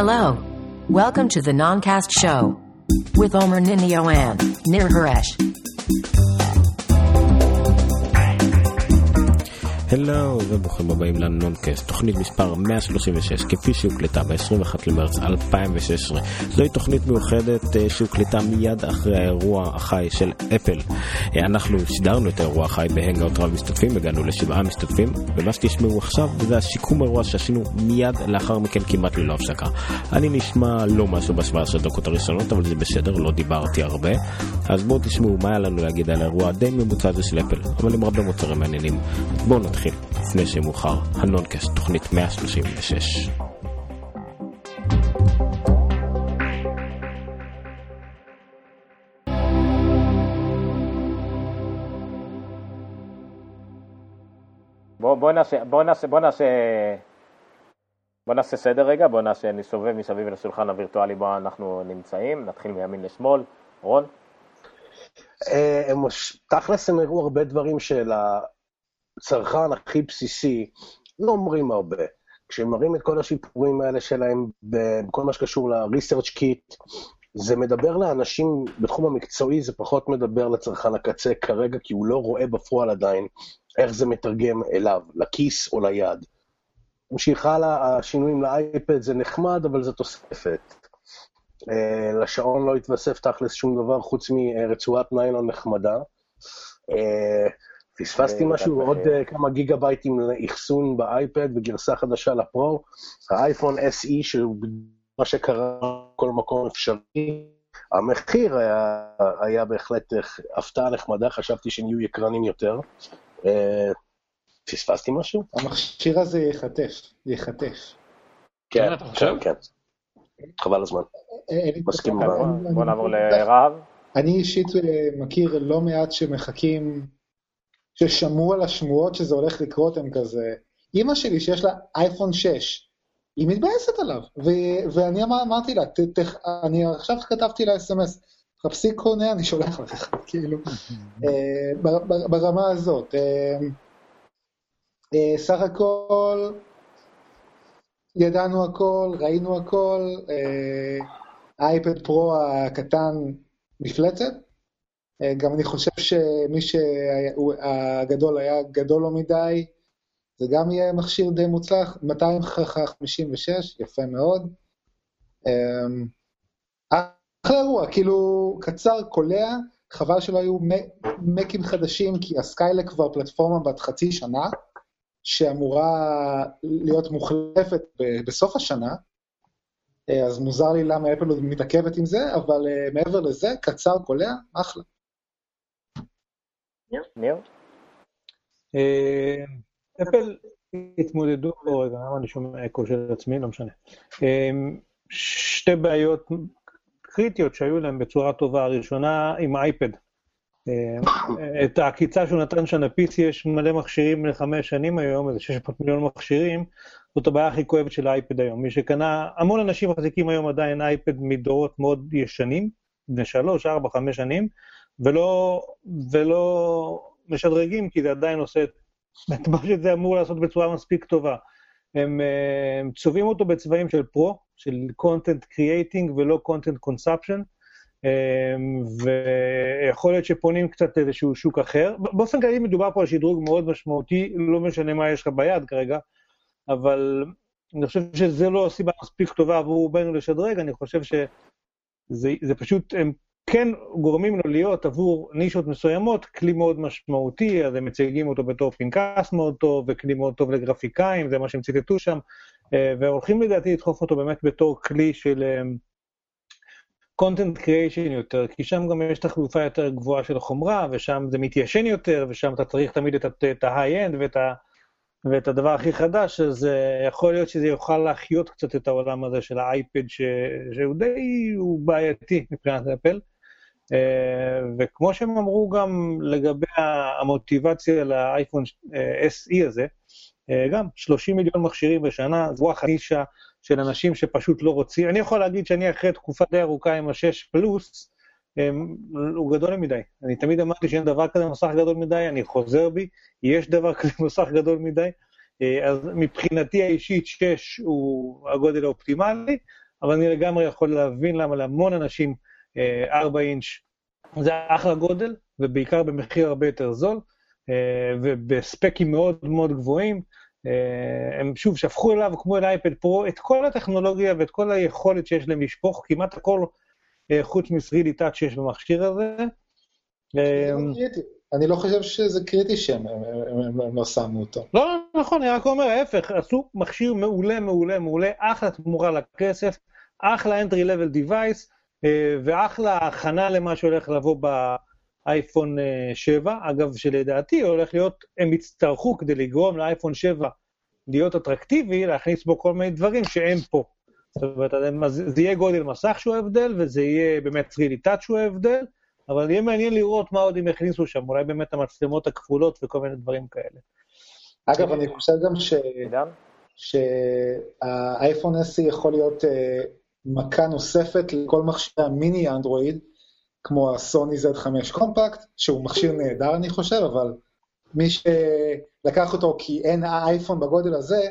Hello. Welcome to the Noncast Show with Omer Ninio and Nir Haresh. הלו וברוכים הבאים לנונקאסט, תוכנית מספר 136 כפי שהוקלטה ב-21 למרץ 2016. זוהי תוכנית מיוחדת אה, שהוקלטה מיד אחרי האירוע החי של אפל. אה, אנחנו שידרנו את האירוע החי בהנגאוט רב משתתפים, הגענו לשבעה משתתפים, ומה שתשמעו עכשיו זה השיקום אירוע שעשינו מיד לאחר מכן כמעט ללא הפסקה. אני נשמע לא משהו ב-17 דקות הראשונות, אבל זה בסדר, לא דיברתי הרבה. אז בואו תשמעו מה היה לנו להגיד על האירוע הדי ממוצע הזה של אפל, אבל עם הרבה מוצרים מעניינים. בואו נתחיל. נתחיל, לפני שמאוחר, הנונקאסט, תוכנית 136. בוא, בוא נעשה, בוא נעשה, בוא נעשה, בוא נעשה סדר רגע, בוא נעשה, נסובב מסביב לשולחן הווירטואלי בו אנחנו נמצאים, נתחיל מימין לשמאל, רון? אה, תכלס הם הראו הרבה דברים של הצרכן הכי בסיסי, לא אומרים הרבה. כשהם מראים את כל השיפורים האלה שלהם בכל מה שקשור ל-research kit, זה מדבר לאנשים בתחום המקצועי, זה פחות מדבר לצרכן הקצה כרגע, כי הוא לא רואה בפועל עדיין איך זה מתרגם אליו, לכיס או ליד. נמשיך הלאה, השינויים לאייפד זה נחמד, אבל זה תוספת. Uh, לשעון לא התווסף תכלס שום דבר חוץ מרצועת ניילון נחמדה. Uh, פספסתי אה, משהו, עוד אה, כמה גיגה בייטים לאחסון באייפד וגרסה חדשה לפרו. האייפון SE, שהוא מה שקרה בכל מקום אפשרי. המחיר היה, היה בהחלט הפתעה נחמדה, חשבתי שנהיו יקרנים יותר. אה, פספסתי משהו? המכשיר הזה ייחטף, ייחטף. כן, כן, כן. חבל הזמן. מסכים. בוא נעבור לרהב. אני אישית מכיר לא מעט שמחכים ששמעו על השמועות שזה הולך לקרות, הם כזה... אימא שלי, שיש לה אייפון 6, היא מתבאסת עליו. ו- ואני אמר, אמרתי לה, ת- ת- אני עכשיו כתבתי לה אס.אם.אס, חפשי קונה, אני שולח לך, כאילו, אה, בר- ברמה הזאת. אה, אה, סך הכל, ידענו הכל, ראינו הכל, האייפד פרו הקטן מפלצת, גם אני חושב שמי שהגדול היה גדול לא מדי, זה גם יהיה מכשיר די מוצלח, 256, יפה מאוד. אמ, אחלה אירוע, כאילו קצר, קולע, חבל שלא היו מקים חדשים, כי הסקיילה כבר פלטפורמה בת חצי שנה, שאמורה להיות מוחלפת בסוף השנה, אה, אז מוזר לי למה אפל מתעכבת עם זה, אבל אה, מעבר לזה, קצר, קולע, אחלה. ניר? אה, אפל התמודדו, רגע, למה אני שומע אקו של עצמי? לא משנה. אה, שתי בעיות קריטיות שהיו להם בצורה טובה. הראשונה עם אייפד. אה, את העקיצה שהוא נתן שם ל-PC יש מלא מכשירים לחמש שנים היום, איזה 600 מיליון מכשירים, זאת הבעיה הכי כואבת של האייפד היום. מי שקנה, המון אנשים מחזיקים היום עדיין אייפד מדורות מאוד ישנים, בני שלוש, ארבע, חמש שנים, ולא, ולא משדרגים, כי זה עדיין עושה את מה שזה אמור לעשות בצורה מספיק טובה. הם, אה, הם צובעים אותו בצבעים של פרו, של content creating ולא content consumption, אה, ויכול להיות שפונים קצת איזשהו שוק אחר. באופן כללי מדובר פה על שדרוג מאוד משמעותי, לא משנה מה יש לך ביד כרגע, אבל אני חושב שזה לא סיבה מספיק טובה עבור רובנו לשדרג, אני חושב שזה פשוט, הם כן גורמים לו להיות עבור נישות מסוימות כלי מאוד משמעותי, אז הם מציגים אותו בתור פנקס מאוד טוב, וכלי מאוד טוב לגרפיקאים, זה מה שהם ציטטו שם, אה, והולכים לדעתי לדחוף אותו באמת בתור כלי של אה, content creation יותר, כי שם גם יש תחלופה יותר גבוהה של חומרה, ושם זה מתיישן יותר, ושם אתה צריך תמיד את ה-high-end ואת, ה, ואת הדבר הכי חדש, אז uh, יכול להיות שזה יוכל להחיות קצת את העולם הזה של האייפד, ש, שהוא די הוא בעייתי מבחינת אפל. אה, וכמו שהם אמרו גם לגבי המוטיבציה לאייפון אה, SE הזה, אה, גם 30 מיליון מכשירים בשנה, זו החנישה של אנשים שפשוט לא רוצים. אני יכול להגיד שאני אחרי תקופה די ארוכה עם ה-6 פלוס, הוא גדול מדי. אני תמיד אמרתי שאין דבר כזה מסך גדול מדי, אני חוזר בי, יש דבר כזה מסך גדול מדי. אז מבחינתי האישית 6 הוא הגודל האופטימלי, אבל אני לגמרי יכול להבין למה להמון אנשים 4 אינץ' זה אחלה גודל, ובעיקר במחיר הרבה יותר זול, ובספקים מאוד מאוד גבוהים. הם שוב שפכו אליו, כמו אל אייפד פרו, את כל הטכנולוגיה ואת כל היכולת שיש להם לשפוך, כמעט הכל חוץ מ-3D Touch שיש במכשיר הזה. אני לא חושב שזה קריטי שהם לא שמו אותו. לא, לא, נכון, אני רק אומר, ההפך, עשו מכשיר מעולה, מעולה, מעולה, אחלה תמורה לכסף, אחלה entry level device, ואחלה הכנה למה שהולך לבוא באייפון 7, אגב, שלדעתי הולך להיות, הם יצטרכו כדי לגרום לאייפון 7 להיות אטרקטיבי, להכניס בו כל מיני דברים שאין פה. זאת אומרת, זה יהיה גודל מסך שהוא ההבדל, וזה יהיה באמת 3D touch שהוא ההבדל, אבל יהיה מעניין לראות מה עוד הם יכניסו שם, אולי באמת המצלמות הכפולות וכל מיני דברים כאלה. אגב, אני חושב גם ש... שהאייפון 10 יכול להיות מכה נוספת לכל מכשירי המיני אנדרואיד, כמו הסוני Z5 קומפקט, שהוא מכשיר נהדר אני חושב, אבל מי שלקח אותו כי אין אייפון בגודל הזה,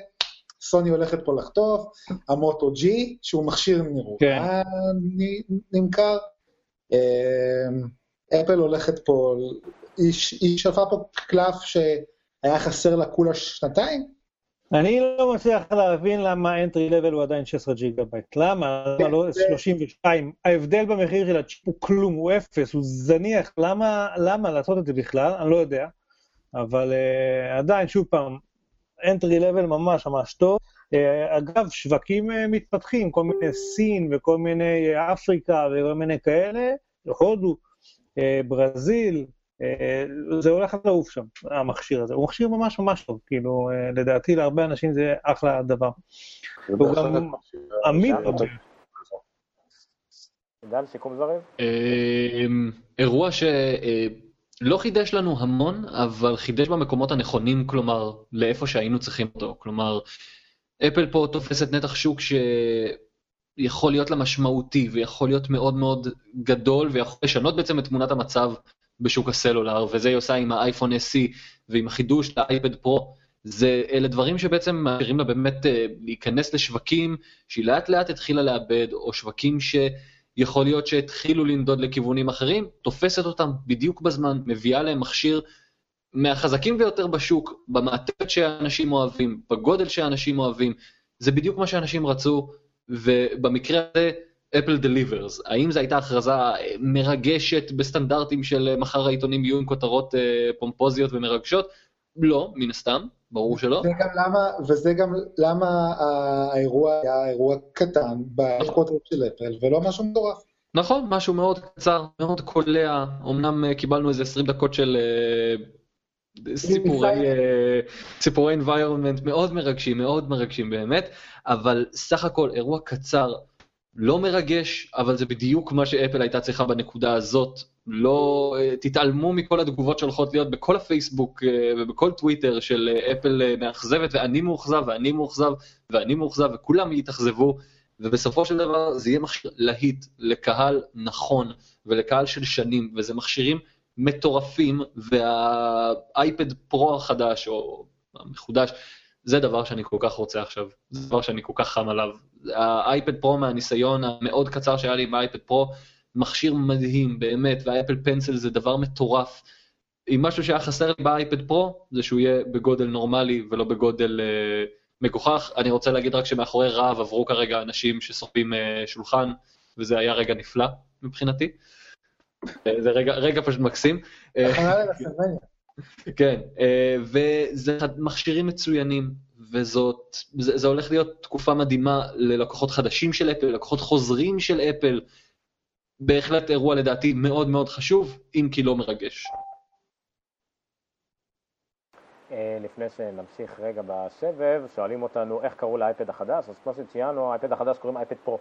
סוני הולכת פה לחטוף, המוטו G, שהוא מכשיר נהדר, כן. נמכר, אפל הולכת פה, היא שלפה פה קלף שהיה חסר לה כולה שנתיים, אני לא מצליח להבין למה entry level הוא עדיין 16 ג'יגה בייט. למה? למה לא 32? ההבדל במחיר של הצ'יפ הוא כלום, הוא אפס, הוא זניח. למה, למה לעשות את זה בכלל? אני לא יודע. אבל uh, עדיין, שוב פעם, entry level ממש ממש טוב. Uh, אגב, שווקים uh, מתפתחים, כל מיני סין וכל מיני אפריקה וכל מיני כאלה, הודו, uh, ברזיל, זה הולך לעוף שם, המכשיר הזה. הוא מכשיר ממש ממש טוב, כאילו, אה, לדעתי להרבה אנשים זה אחלה דבר. הוא גם עמיד. עידן, סיכום דברים? אה, אירוע שלא חידש לנו המון, אבל חידש במקומות הנכונים, כלומר, לאיפה שהיינו צריכים אותו. כלומר, אפל פה תופסת נתח שוק ש... יכול להיות לה משמעותי ויכול להיות מאוד מאוד גדול ויכול לשנות בעצם את תמונת המצב בשוק הסלולר, וזה היא עושה עם האייפון SE ועם החידוש לאייפד פרו. זה, אלה דברים שבעצם מאפשרים לה באמת uh, להיכנס לשווקים שהיא לאט לאט התחילה לאבד, או שווקים שיכול להיות שהתחילו לנדוד לכיוונים אחרים, תופסת אותם בדיוק בזמן, מביאה להם מכשיר מהחזקים ביותר בשוק, במעטפת שאנשים אוהבים, בגודל שאנשים אוהבים, זה בדיוק מה שאנשים רצו, ובמקרה הזה אפל דליברס, האם זו הייתה הכרזה מרגשת בסטנדרטים של מחר העיתונים יהיו עם כותרות אה, פומפוזיות ומרגשות? לא, מן הסתם, ברור שלא. וזה גם למה, וזה גם למה האירוע היה אירוע קטן באקוטות של אפל, ולא משהו מטורף. נכון, משהו מאוד קצר, מאוד קולע, אמנם אה, קיבלנו איזה 20 דקות של אה, סיפורי, סיפורי environment מאוד מרגשים, מאוד מרגשים באמת, אבל סך הכל אירוע קצר, לא מרגש, אבל זה בדיוק מה שאפל הייתה צריכה בנקודה הזאת. לא, אה, תתעלמו מכל התגובות שהולכות להיות בכל הפייסבוק אה, ובכל טוויטר של אה, אפל מאכזבת ואני מאוכזב ואני מאוכזב ואני מאוכזב וכולם יתאכזבו. ובסופו של דבר זה יהיה מכשיר להיט לקהל נכון ולקהל של שנים, וזה מכשירים מטורפים, והאייפד פרו החדש או המחודש, זה דבר שאני כל כך רוצה עכשיו, זה דבר שאני כל כך חם עליו. האייפד פרו מהניסיון המאוד קצר שהיה לי עם האייפד פרו, מכשיר מדהים, באמת, והאפל פנסל זה דבר מטורף. אם משהו שהיה חסר לי באייפד פרו, זה שהוא יהיה בגודל נורמלי ולא בגודל אה, מגוחך. אני רוצה להגיד רק שמאחורי רהב עברו כרגע אנשים שסוחבים אה, שולחן, וזה היה רגע נפלא מבחינתי. אה, זה רגע, רגע פשוט מקסים. כן, אה, וזה מכשירים מצוינים, וזאת, זה, זה הולך להיות תקופה מדהימה ללקוחות חדשים של אפל, ללקוחות חוזרים של אפל. בהחלט אירוע לדעתי מאוד מאוד חשוב, אם כי לא מרגש. אה, לפני שנמשיך רגע בסבב, שואלים אותנו איך קראו לאייפד החדש, אז כמו שציינו, האייפד החדש קוראים אייפד פרו.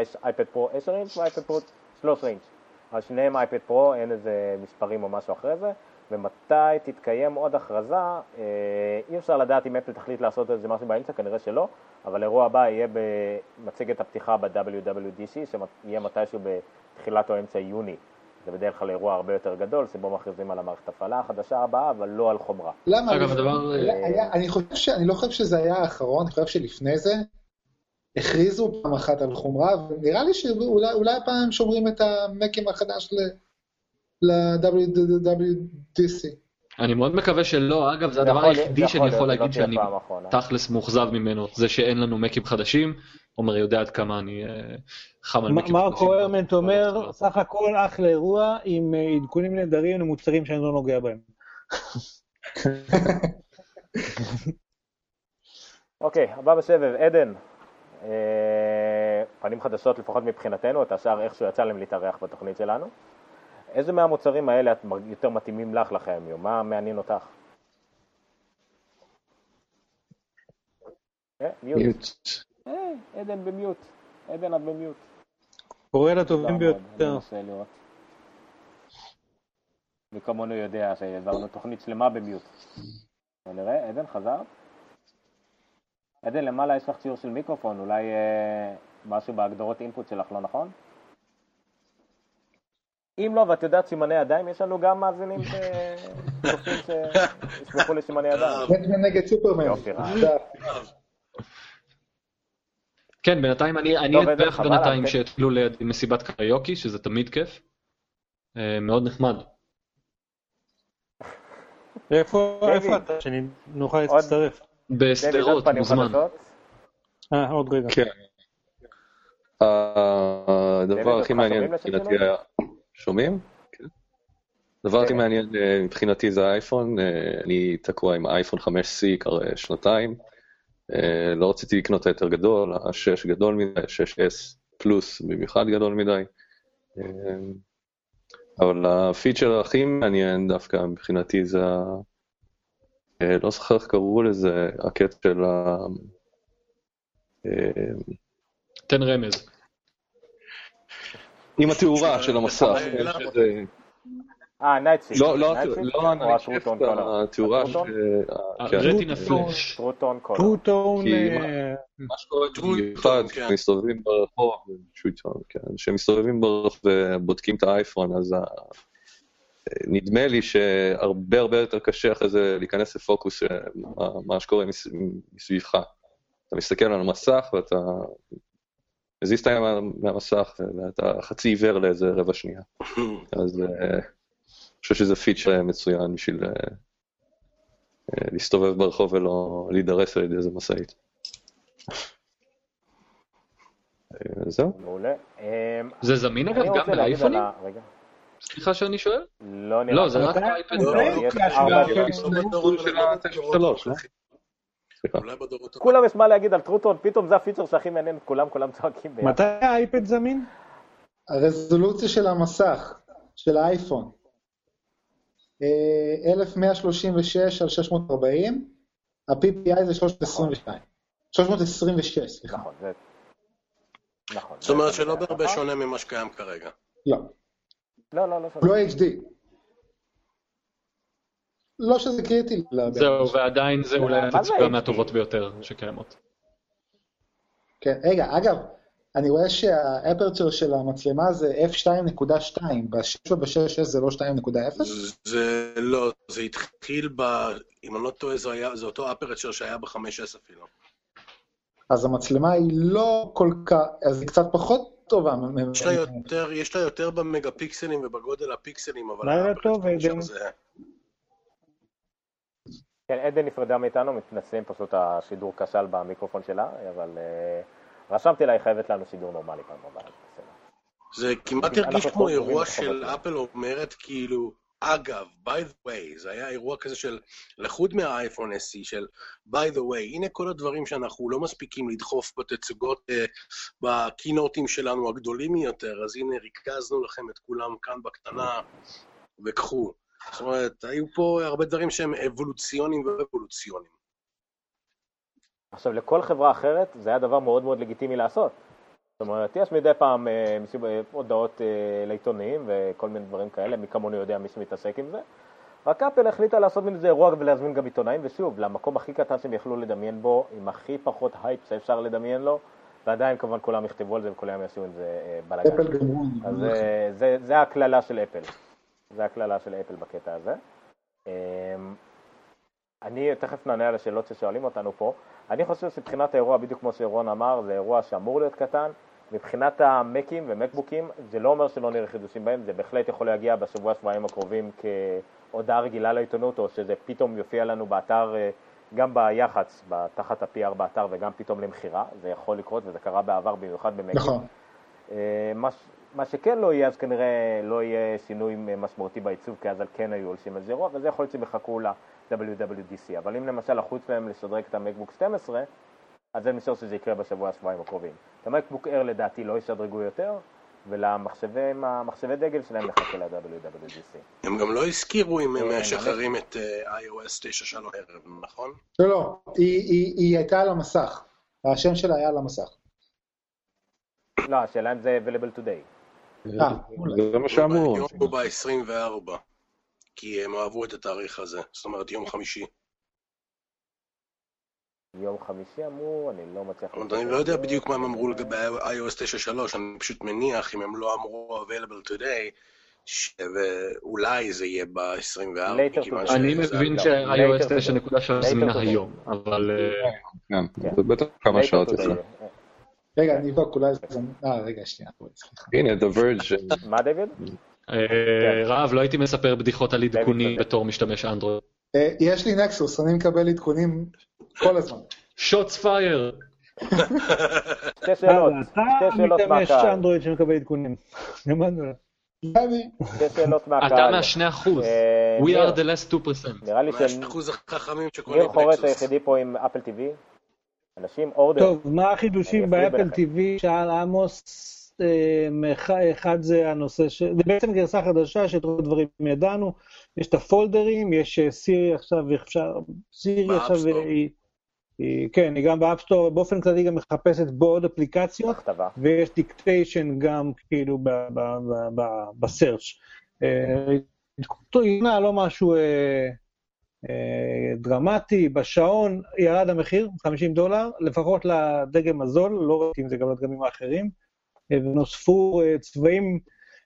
יש אייפד פרו 10 אינץ' ואייפד פרו 13 אינץ'. על שניהם אייפד פרו, אין איזה מספרים או משהו אחרי זה. ומתי תתקיים עוד הכרזה, אה, אי אפשר לדעת אם אפל תחליט לעשות איזה משהו באמצע, כנראה שלא, אבל אירוע הבא יהיה במצגת הפתיחה ב-WWDC, שיהיה מתישהו בתחילת או אמצע יוני. זה בדרך כלל אירוע הרבה יותר גדול, שבו מכריזים על המערכת הפעלה החדשה הבאה, אבל לא על חומרה. למה? אגב, הדבר... אה, אני, חושב ש... אני לא חושב שזה היה האחרון, אני חושב שלפני זה הכריזו פעם אחת על חומרה, ונראה לי שאולי הפעם הם שומרים את המקים החדש ל-WWDC. אני מאוד מקווה שלא, אגב, זה הדבר היחידי שאני יכול להגיד שאני תכלס מאוכזב ממנו, זה שאין לנו מקים חדשים, עומר יודע עד כמה אני אה, חם על מקים חדשים. מרקו הרמנט אומר, סך הכל אחלה אירוע עם אה, עדכונים נהדרים למוצרים שאני לא נוגע בהם. אוקיי, הבא בסבב, עדן. אה, פנים חדשות לפחות מבחינתנו, את השאר איכשהו יצא להם להתארח בתוכנית שלנו. איזה מהמוצרים האלה יותר מתאימים לך לחיים יום? מה מעניין אותך? אה, מיוט. אה, עדן במיוט. עדן את במיוט. קורא לטובים ביותר. מי כמונו יודע שהעברנו תוכנית שלמה במיוט. נראה, עדן חזרת? עדן, למעלה יש לך ציור של מיקרופון, אולי אה, משהו בהגדרות אינפוט שלך לא נכון? אם לא, ואת יודעת סימני ידיים, יש לנו גם מאזינים שצופים שישמחו לסימני ידיים. בטמן נגד סופרמן. כן, בינתיים אני אדבח בינתיים שהתחילו לידי מסיבת קריוקי, שזה תמיד כיף. אה, מאוד נחמד. איפה אתה? שנוכל להצטרף. בשדרות, מוזמן. אה, עוד רגע. כן. הדבר הכי מעניין מבחינתי היה... שומעים? כן. הדבר הכי מעניין אה, מבחינתי זה האייפון, אה, אני תקוע עם אייפון 5C כבר שנתיים. אה, לא רציתי לקנות את היותר גדול, ה-6 גדול מדי, ה-6S פלוס במיוחד גדול מדי. אבל הפיצ'ר הכי מעניין דווקא מבחינתי זה. לא זוכר איך קראו לזה, הקטע של ה... תן רמז. עם התאורה של המסך. אה, Night Shift. לא, לא, לא התאורה של... Retina Flash. True Tone color. True Tone... מה שקורה במיוחד, כשמסתובבים ברחוב, כשמסתובבים ברחוב ובודקים את האייפון, אז נדמה לי שהרבה הרבה יותר קשה אחרי זה להיכנס לפוקוס מה שקורה מסביבך. אתה מסתכל על המסך ואתה מזיז את היד מהמסך ואתה חצי עיוור לאיזה רבע שנייה. אז אני חושב שזה פיצ'ר מצוין בשביל להסתובב ברחוב ולא להידרס על ידי איזה משאית. זהו. מעולה. זה זמין אגב גם באייפונים? סליחה שאני שואל? לא. לא, זה רק באייפד. כולם יש מה להגיד על טרוטון, פתאום זה הפיצ'ר שהכי מעניין את כולם, כולם צועקים ביחד. מתי האייפד זמין? הרזולוציה של המסך, של האייפון. 1136 על 640, ה-PPI זה 322. 326, סליחה. נכון, זה... נכון. זאת אומרת שלא בהרבה שונה ממה שקיים כרגע. לא. לא, לא, לא. לא HD. לא שזה קריטי. זהו, ועדיין זה אולי התצוגה מהטובות ביותר שקיימות. כן, רגע, אגב, אני רואה שהאפרצ'ר של המצלמה זה f2.2, ב-6 וב-6 זה לא 2.0? זה לא, זה התחיל ב... אם אני לא טועה, זה אותו אפרצ'ר שהיה ב-5S אפילו. אז המצלמה היא לא כל כך, אז היא קצת פחות טובה. יש לה יותר במגה פיקסלים ובגודל הפיקסלים, אבל לילה טוב, עדן. כן, עדן נפרדה מאיתנו, מתנצלים, פשוט השידור כשל במיקרופון שלה, אבל uh, רשמתי לה, היא חייבת לנו שידור נורמלי פעם הבאה. זה כמעט הרגיש כמו אירוע של אפל אומרת, כאילו, אגב, by the way, זה היה אירוע כזה של לחוד מהאייפון SE, של by the way, הנה כל הדברים שאנחנו לא מספיקים לדחוף בתצוגות, uh, בקינוטים שלנו הגדולים יותר, אז הנה ריכזנו לכם את כולם כאן בקטנה, וקחו. זאת אומרת, היו פה הרבה דברים שהם אבולוציונים ואבולוציונים. עכשיו, לכל חברה אחרת זה היה דבר מאוד מאוד לגיטימי לעשות. זאת אומרת, יש מדי פעם אה, הודעות אה, לעיתונאים וכל מיני דברים כאלה, מי כמוני יודע מי שמתעסק עם זה. רק אפל החליטה לעשות מזה אירוע ולהזמין גם עיתונאים, ושוב, למקום הכי קטן שהם יכלו לדמיין בו, עם הכי פחות הייפ שאפשר לדמיין לו, ועדיין כמובן כולם יכתבו על זה וכולם יעשו עם זה אה, בלאגן. אז זה, זה, זה הקללה של אפל. זה הקללה של אפל בקטע הזה. אני תכף נענה על השאלות ששואלים אותנו פה, אני חושב שמבחינת האירוע, בדיוק כמו שרון אמר, זה אירוע שאמור להיות קטן. מבחינת המקים ומקבוקים, זה לא אומר שלא נראה חידושים בהם, זה בהחלט יכול להגיע בשבוע-שבועיים הקרובים כהודעה רגילה לעיתונות, או שזה פתאום יופיע לנו באתר, אה, גם ביח"צ, תחת ה-PR באתר, וגם פתאום למכירה. זה יכול לקרות, וזה קרה בעבר, במיוחד במקים. נכון. אה, מה, שכן לא יהיה, אז כנראה לא יהיה שינוי משמעותי בעיצוב, כי אז על כן היו הולשים על זה אירוע, וזה יכול להיות שהם יחכו ל-WWDC. אבל אם למשל לחוץ להם לשדרג את המקבוק 12, אז אני משער שזה יקרה בשבוע, שבועיים הקרובים. את המקבוק Air לדעתי לא ישדרגו יותר, ולמחשבי דגל שלהם נחכה ל-WWDC. הם גם לא הזכירו אם הם משחררים את אה, iOS 9.3 ערב, נכון? לא, לא, היא הייתה על המסך. השם שלה היה על המסך. לא, השאלה אם זה available today. אה, זה מה שאמרו. הוא ב-24, כי הם אהבו את התאריך הזה, זאת אומרת יום חמישי. יום חמישי אמרו, אני לא מצליח... אני לא יודע בדיוק מה הם אמרו לגבי iOS 9.3, אני פשוט מניח, אם הם לא אמרו available today, שאולי זה יהיה ב-24. אני מבין ש-iOS 9.3 זמינה היום, אבל... כן, זה בטח כמה שעות יצא. רגע, אני אבדוק, אולי זה... אה, רגע, שנייה. הנה, The Verge. מה דיוויד? רב, לא הייתי מספר בדיחות על עדכונים בתור משתמש אנדרואיד. אה, יש לי נקסוס, אני מקבל עדכונים כל הזמן. שוטס פייר. שתי שאלות, אתה שתי שאלות מהקהל. אנדרואיד שמקבל עדכונים. אני, שתי שאלות מהקהל. אתה מהשני אחוז. אה, We ניר, are the last 2%. נראה לי מה אחוז החכמים שקונים שניר את חורץ נקסוס? היחידי פה עם אפל TV. אנשים אורדר. טוב, מה החידושים באפל. TV? שאל עמוס, אה, אחד זה הנושא ש... זה בעצם גרסה חדשה שאת רוב הדברים ידענו. יש את הפולדרים, יש אה, סירי עכשיו, אפשר... סירי עכשיו. היא... היא... כן, היא גם ב App Store, באופן כללי גם מחפשת בו עוד אפליקציות. הכתבה. ויש dictation גם כאילו ב- ב- ב- ב- ב search. אה, הנה לא משהו אה, אה, דרמטי, בשעון ירד המחיר, 50 דולר, לפחות לדגם הזול, לא ראיתי אם זה גם לדגמים האחרים, אה, ונוספו אה, צבעים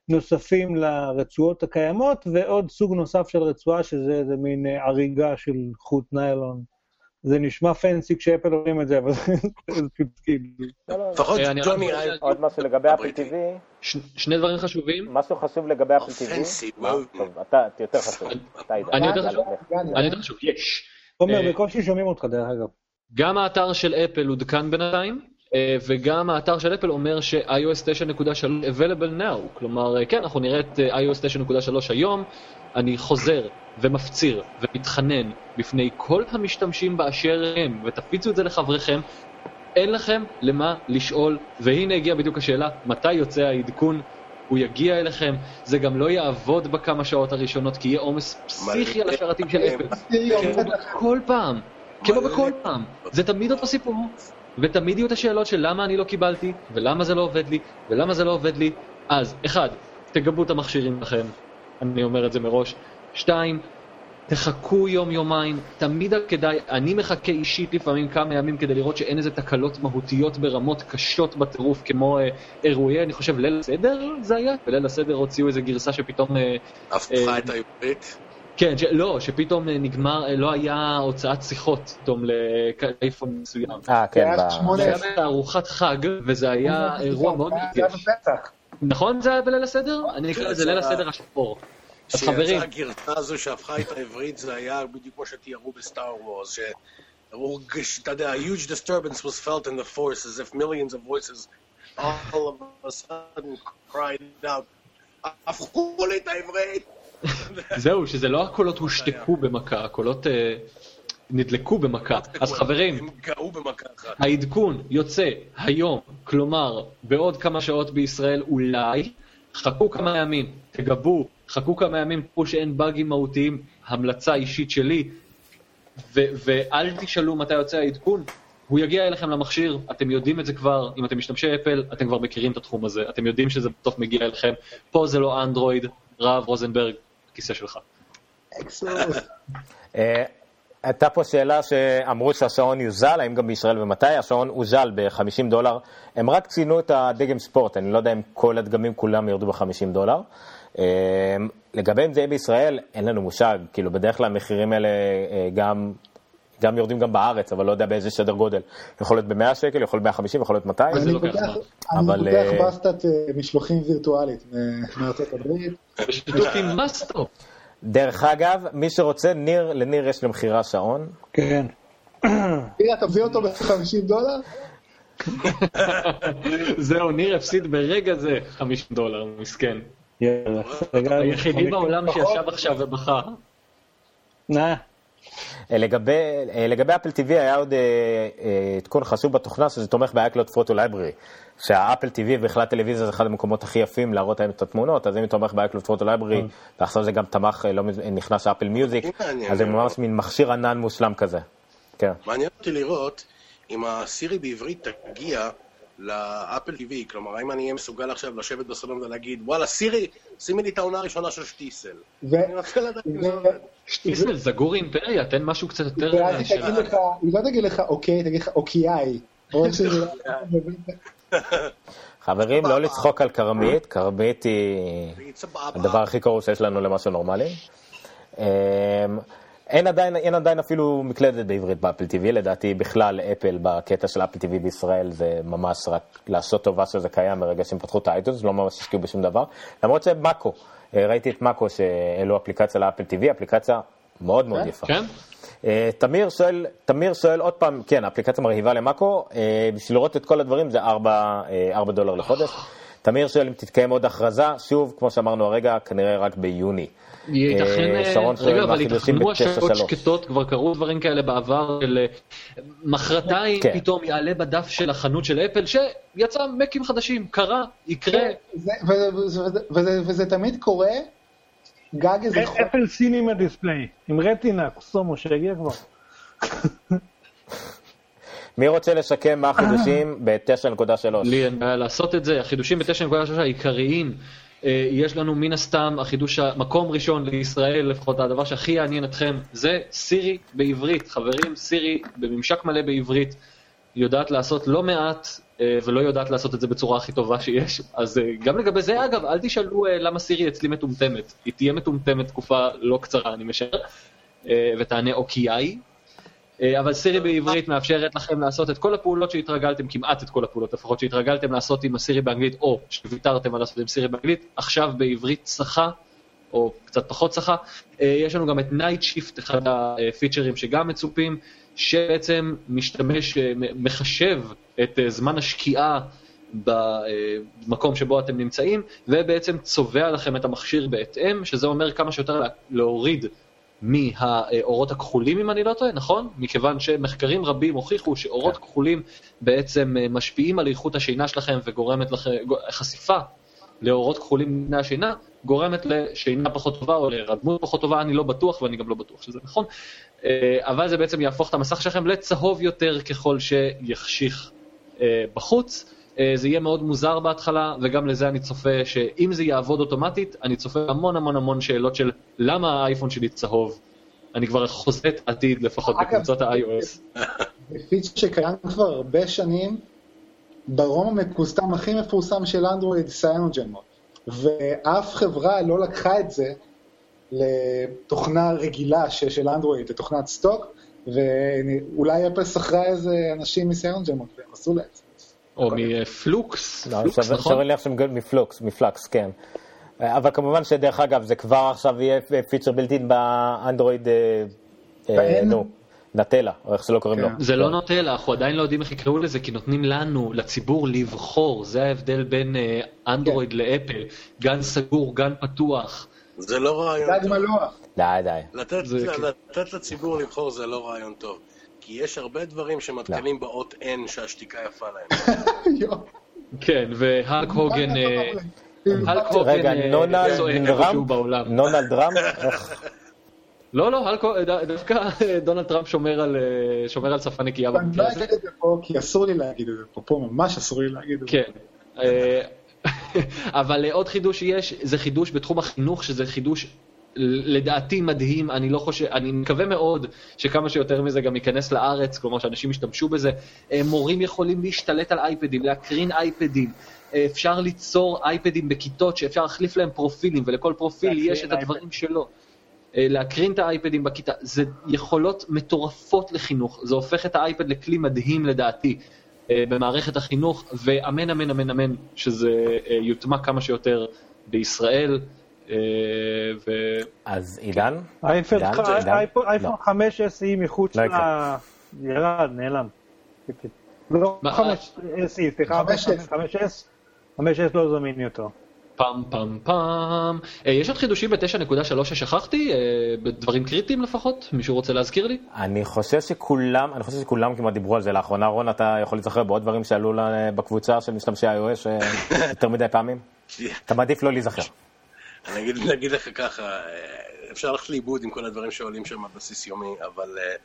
נוספים לרצועות הקיימות, ועוד סוג נוסף של רצועה, שזה איזה מין אה, הריגה של חוט ניילון. זה נשמע פנסי כשאפל אומרים את זה, אבל זה פשוט כאילו... לפחות ג'וני עוד משהו לגבי אפל. TV, שני דברים חשובים. משהו חשוב לגבי אפל TV. פנסי? וואו. טוב, אתה יותר חשוב. אתה יודע. אני יותר חשוב? אני יותר חשוב, יש. עומר, אה, בקושי שומעים אותך דרך אגב. גם האתר של אפל עודכן בינתיים, אה, וגם האתר של אפל אומר ש-iOS 9.3 available now. כלומר, אה, כן, אנחנו נראה את iOS 9.3 היום. אני חוזר ומפציר ומתחנן בפני כל המשתמשים באשר הם, ותפיצו את זה לחבריכם. אין לכם למה לשאול, והנה הגיעה בדיוק השאלה, מתי יוצא העדכון? הוא יגיע אליכם, זה גם לא יעבוד בכמה שעות הראשונות, כי יהיה עומס פסיכי על השרתים של אפל. כמו. בכל פעם, כמו. בכל פעם. זה תמיד אותו סיפור, ותמיד יהיו את השאלות של למה אני לא קיבלתי, ולמה זה לא עובד לי, ולמה זה לא עובד לי. אז, אחד, תגבו את המכשירים לכם, אני אומר את זה מראש. שתיים, תחכו יום-יומיים, תמיד כדאי, אני מחכה אישית לפעמים כמה ימים כדי לראות שאין איזה תקלות מהותיות ברמות קשות בטירוף, כמו אה, אירועי, אני חושב, ליל הסדר זה היה? בליל הסדר הוציאו איזה גרסה שפתאום... אה, הפכה אה, את העברית. כן, ש... לא, שפתאום אה, נגמר, אה, לא היה הוצאת שיחות פתאום לאייפון מסוים. אה, כן, זה היה ב- שמונה- זה היה בארוחת חג, וזה היה אירוע מאוד מרגש. נכון זה היה בליל הסדר? אני אקרא לזה ליל הסדר השחור. אז חברים, כשיצאה הגרסה הזו שהפכה את העברית, זה היה בדיוק כמו שתיארו בסטאר וורס, שראו, אתה יודע, a huge disturbance was felt in the force, as if millions of voices all of a sudden cried out, הפכו לי את העברית! זהו, שזה לא הקולות הושתקו במכה, הקולות אה, נדלקו במכה. אז חברים, הם גאו במכה אחת. העדכון יוצא היום, כלומר, בעוד כמה שעות בישראל אולי, חכו כמה ימים, תגבו, חכו כמה ימים, תראו שאין באגים מהותיים, המלצה אישית שלי, ו- ואל תשאלו מתי יוצא העדכון, הוא יגיע אליכם למכשיר, אתם יודעים את זה כבר, אם אתם משתמשי אפל, אתם כבר מכירים את התחום הזה, אתם יודעים שזה בסוף מגיע אליכם, פה זה לא אנדרואיד, רב רוזנברג, כיסא שלך. אה, הייתה פה שאלה שאמרו שהשעון יוזל, האם גם בישראל ומתי? השעון הוזל ב-50 דולר. הם רק ציינו את הדגם ספורט, אני לא יודע אם כל הדגמים כולם ירדו ב-50 דולר. אה, לגבי אם זה יהיה בישראל, אין לנו מושג. כאילו, בדרך כלל המחירים האלה אה, גם גם יורדים גם בארץ, אבל לא יודע באיזה סדר גודל. יכול להיות ב-100 שקל, יכול להיות 150, יכול להיות 200. אני לוקח פותח- זמן. אני אבל, פותח אה, בסטת אה, משלוחים וירטואלית מארצות הברית. בשיתוף עם מאסטו. דרך אגב, מי שרוצה, ניר, לניר יש למכירה שעון. כן. תראה, תביא אותו ב-50 דולר? זהו, ניר הפסיד ברגע זה 50 דולר, מסכן. היחידי בעולם שישב עכשיו ובכה. נא. אה, לגבי, אה, לגבי אפל TV היה עוד אה, אה, עדכון חשוב בתוכנה שזה תומך ב-iCloud Photo Library. שהאפל TV ובכלל טלוויזיה זה אחד המקומות הכי יפים להראות להם את התמונות, אז אם היא תומך ב-iCloud Photo Library, ועכשיו זה גם תמך, לא נכנס אפל מיוזיק. אז זה ממש מין מכשיר ענן מושלם כזה. כן. מעניין אותי לראות אם הסירי בעברית תגיע לאפל TV, כלומר, האם אני אהיה מסוגל עכשיו לשבת בסלון ולהגיד, וואלה, סירי, שימי לי את העונה הראשונה של שטיסל. ו- אני רוצה לדעת אם זה עובד. שטיסל, זגור אימפריה, תן משהו קצת יותר ואז אה, היא של... תגיד לך, היא לא תגיד לך אוקיי, תגיד לך אוקיי. חברים, לא לצחוק על כרמית, כרמית היא. הדבר הכי קרוב שיש לנו למשהו נורמלי. אין עדיין, אין עדיין אפילו מקלדת בעברית באפל TV, לדעתי בכלל אפל בקטע של אפל TV בישראל זה ממש רק לעשות טובה שזה קיים ברגע שהם פתחו את האייטונס, לא ממש השקיעו בשום דבר. למרות שמאקו, אה, ראיתי את מאקו שהעלו אפליקציה לאפל TV, אפליקציה מאוד מאוד יפה. כן? אה, תמיר שואל, תמיר שואל עוד פעם, כן, האפליקציה מרהיבה למאקו, אה, בשביל לראות את כל הדברים זה 4, 4 דולר לחודש. תמיר שואל אם תתקיים עוד הכרזה, שוב, כמו שאמרנו הרגע, כנראה רק ביוני. ייתכן, אה, אה, שרון שואל רגע, אבל ב-9.3. השקעות שקטות, כבר קרו דברים כאלה בעבר, של אה, מחרתיים כן. פתאום יעלה בדף של החנות של אפל, שיצא מקים חדשים, קרה, יקרה. זה- וזה- וזה- וזה- וזה תמיד קורה, גג איזה חודש. אפל סינימה דיספליי, עם רטינה, קוסומו שהגיע כבר. מי רוצה לשקם מה החידושים ב-9.3? לי אין בעיה לעשות את זה. החידושים ב-9.3 העיקריים, יש לנו מן הסתם, החידוש המקום ראשון לישראל, לפחות הדבר שהכי יעניין אתכם, זה סירי בעברית. חברים, סירי בממשק מלא בעברית, יודעת לעשות לא מעט, אה, ולא יודעת לעשות את זה בצורה הכי טובה שיש. אז אה, גם לגבי זה, אגב, אל תשאלו אה, למה סירי אצלי מטומטמת. היא תהיה מטומטמת תקופה לא קצרה, אני משער, אה, ותענה אוקיי. אה, אבל סירי בעברית מאפשרת לכם לעשות את כל הפעולות שהתרגלתם, כמעט את כל הפעולות לפחות שהתרגלתם לעשות עם הסירי באנגלית, או שוויתרתם על לעשות עם סירי באנגלית, עכשיו בעברית צחה, או קצת פחות צחה. אה, יש לנו גם את Night Shift, אחד הפיצ'רים שגם מצופים, שבעצם משתמש, אה, מחשב את זמן השקיעה במקום שבו אתם נמצאים, ובעצם צובע לכם את המכשיר בהתאם, שזה אומר כמה שיותר לה- להוריד מהאורות הכחולים, אם אני לא טועה, נכון? מכיוון שמחקרים רבים הוכיחו שאורות כן. כחולים בעצם אה, משפיעים על איכות השינה שלכם וגורמת לכם, חשיפה לאורות כחולים לפני השינה, גורמת לשינה פחות טובה או להירדמות פחות טובה, אני לא בטוח ואני גם לא בטוח שזה נכון, אה, אבל זה בעצם יהפוך את המסך שלכם לצהוב יותר ככל שיחשיך אה, בחוץ. אה, זה יהיה מאוד מוזר בהתחלה, וגם לזה אני צופה שאם זה יעבוד אוטומטית, אני צופה המון המון המון שאלות של למה האייפון שלי צהוב. אני כבר חוזה את העתיד לפחות בקבוצות ה-iOS. זה פיץ' שקיים כבר הרבה שנים, ברום המקוסטם הכי מפורסם של אנדרואיד, סיינוג'ן מוד. ואף חברה לא לקחה את זה לתוכנה רגילה של אנדרואיד, לתוכנת stock, ואולי אפל שכרה איזה אנשים מ CyanogenMod, והם עשו להם. או מ f.lux, לא, f.lux, שווה- נכון? שווה לי עכשיו מ f.lux, מ f.lux, כן. אה, אבל כמובן שדרך אגב, זה כבר עכשיו יהיה פיצ'ר בלתי באנדרואיד, אה, אה? נו, נטלה, או איך שלא קוראים לו. זה לא נוטלה, אנחנו עדיין לא יודעים איך יקראו לזה, כי נותנים לנו, לציבור, לבחור. זה ההבדל בין אה, אנדרואיד לאפל. גן סגור, גן פתוח. זה לא רעיון טוב. מלוח. די, די. לתת, זה כן. לתת לציבור לבחור זה לא רעיון טוב. כי יש הרבה דברים שמתחילים לא. באות N שהשתיקה יפה להם. כן, והאלק הוגן... אה, הוגן רגע, אה, נונלד צועק דראם? איפשהו בעולם. נונלד? איך? לא, לא, הוגן- דווקא אה, דונלד טראמפ שומר על, שומר על שפה נקייה אני לא. אגיד את זה פה, כי אסור לי להגיד את זה פה, פה ממש אסור לי להגיד את זה. כן. אבל עוד חידוש שיש, זה חידוש בתחום החינוך, שזה חידוש לדעתי מדהים, אני לא חושב, אני מקווה מאוד שכמה שיותר מזה גם ייכנס לארץ, כלומר שאנשים ישתמשו בזה. אה, מורים יכולים להשתלט על אייפדים, להקרין אייפדים. אה, אפשר ליצור אייפדים בכיתות שאפשר להחליף להם פרופילים, ולכל פרופיל יש את הדברים שלו. אה, להקרין את האייפדים בכיתה, זה יכולות מטורפות לחינוך, זה הופך את האייפד לכלי מדהים לדעתי במערכת החינוך, ואמן אמן אמן אמן שזה יוטמע כמה שיותר בישראל. אה, ו... אז עידן? אייפון- לא. אייפון 5 SE מחוץ לא ל... יקרה. ירד, נעלם. לא מה, 5 SE, סליחה, 5S. 5S. 5S לא זמין יותר. פעם פעם פעם. אה, יש עוד חידושים ב-9.3 ששכחתי? אה, בדברים קריטיים לפחות? מישהו רוצה להזכיר לי? אני חושב שכולם, אני חושב שכולם כמעט דיברו על זה לאחרונה. רון, אתה יכול להיזכר בעוד דברים שעלו בקבוצה של משתמשי iOS אה, יותר מדי פעמים? אתה מעדיף לא להיזכר. אני אגיד, אני אגיד לך ככה, אה, אפשר ללכת לאיבוד עם כל הדברים שעולים שם על בסיס יומי, אבל אה,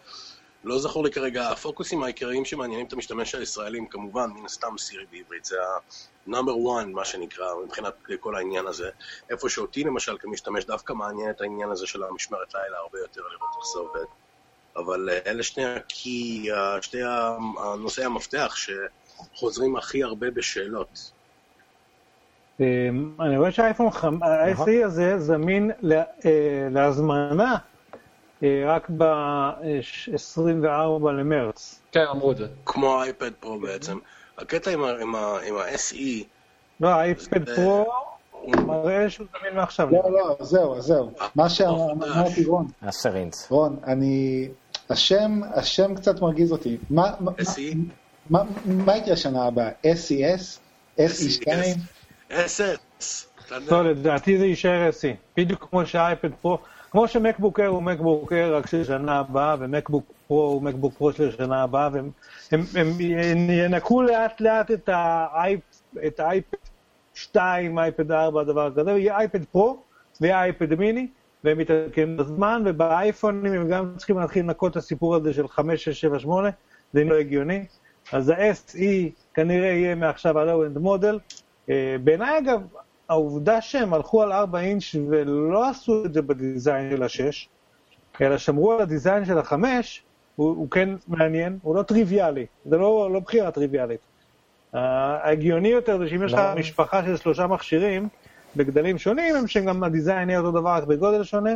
לא זכור לי כרגע, הפוקוסים העיקריים שמעניינים את המשתמש הישראלים, כמובן, מן הסתם סירי בעברית, זה ה-number one, מה שנקרא, מבחינת כל העניין הזה. איפה שאותי למשל כמשתמש דווקא מעניין את העניין הזה של המשמרת לילה הרבה יותר, לראות איך זה עובד. אבל אה, אלה שני שתי ה- הנושאי המפתח שחוזרים הכי הרבה בשאלות. אמ, אני רואה שהאייפון חמ- ה-SE הזה זמין ל- אה, להזמנה אה, רק ב-24 למרץ. כן, אמרו את זה. כמו האייפד פרו בעצם. הקטע עם ה-SE, לא, האייפד פרו הוא מראה שהוא זמין מעכשיו. לא, לא, זהו, זהו. מה שאמרתי רון, 10 אינץ. רון, אני... השם, השם קצת מרגיז אותי. מה, מה, SE? מה, מה יקרה שנה הבאה? SES? SE2? יודע. לא, לדעתי זה יישאר SE. בדיוק כמו שהאייפד פרו, כמו שמקבוק אר הוא מקבוק אר רק של שנה הבאה, ומקבוק פרו הוא מקבוק פרו של שנה הבאה, והם הם, הם ינקו לאט לאט את האייפ, את האייפד 2, אייפד 4, דבר כזה, יהיה אייפד פרו ויהיה אייפד מיני, והם מתעדכנים בזמן, ובאייפונים הם גם צריכים להתחיל לנקות את הסיפור הזה של 5, 6, 7, 8, זה לא הגיוני. אז ה-SE כנראה יהיה מעכשיו ה-Low-End מודל. אה, בעיניי אגב, העובדה שהם הלכו על 4 אינץ' ולא עשו את זה בדיזיין של ה-6, אלא שמרו על הדיזיין של ה-5, הוא, הוא כן מעניין, הוא לא טריוויאלי, זה לא, לא בחירה טריוויאלית. Uh, ההגיוני יותר זה שאם יש לך. משפחה של שלושה מכשירים בגדלים שונים, הם שגם הדיזיין יהיה אותו דבר רק בגודל שונה,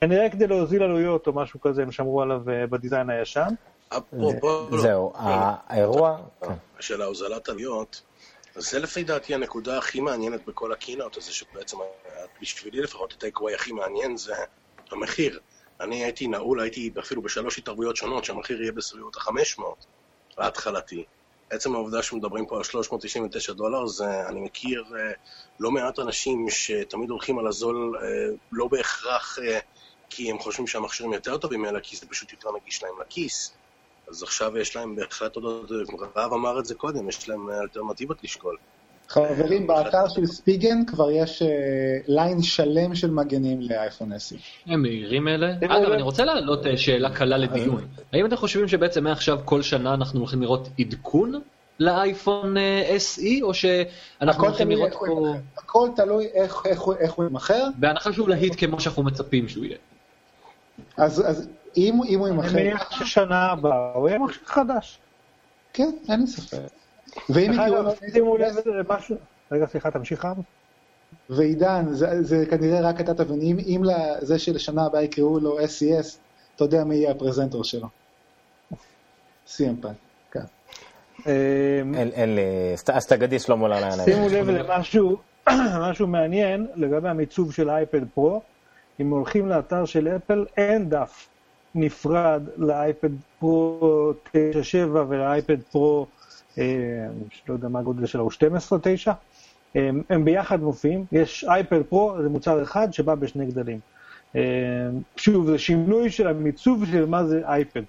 כנראה כדי להוזיל עלויות או משהו כזה הם שמרו עליו uh, בדיזיין הישן. אפרופו, זהו, האירוע... כן. של ההוזלת עלויות, אז זה לפי דעתי הנקודה הכי מעניינת בכל הקינאוט הזה, שבעצם בשבילי לפחות הטייקווי הכי מעניין זה המחיר. אני הייתי נעול, הייתי אפילו בשלוש התערבויות שונות, שהמחיר יהיה בסביבות ה-500 ההתחלתי. עצם העובדה שמדברים פה על 399 דולר, זה, אני מכיר אה, לא מעט אנשים שתמיד הולכים על הזול, אה, לא בהכרח אה, כי הם חושבים שהמכשירים יותר טובים, אלא כי זה פשוט יותר נגיש להם לכיס. אז עכשיו יש להם בהחלט עוד, רב אמר את זה קודם, יש להם אלטרנטיבות לשקול. חברים, באתר של ספיגן כבר יש אה, ליין שלם של מגנים לאייפון SE. הם מהירים אלה. אגב, אני רוצה להעלות אה, שאלה קלה לדיון. האם אתם חושבים שבעצם מעכשיו כל שנה אנחנו הולכים לראות עדכון לאייפון אה, SE, או שאנחנו הולכים לראות פה... הכל תלוי איך- איך הוא- יימכר, בהנחה שהוא להיט כמו שאנחנו מצפים שהוא יהיה. אז אז אם אם הוא אני יימכר, מניח ששנה הבאה הוא יהיה מכשיר חדש. כן, אין לי ספק. ואם יקראו שימו לב למשהו, רגע סליחה תמשיך רם. ועידן, זה, זה כנראה רק אתה תבין, אם, אם לזה שלשנה הבאה יקראו לו SES, אתה יודע מי יהיה הפרזנטור שלו. סי.אם.פאק, כן. אמ, אין לי... אז תגדי שלמה לא לעניין. שימו לב למשהו משהו מעניין לגבי המיצוב של האייפד פרו. אם הולכים לאתר של אפל, אין דף נפרד לאייפד פרו 9.7 ולאייפד פרו, אה, לא יודע מה הגודל שלו, 12.9. הם, הם ביחד מופיעים, יש אייפד פרו, זה מוצר אחד שבא בשני גדלים. אה, שוב, זה שינוי של המיצוב של מה זה אייפד,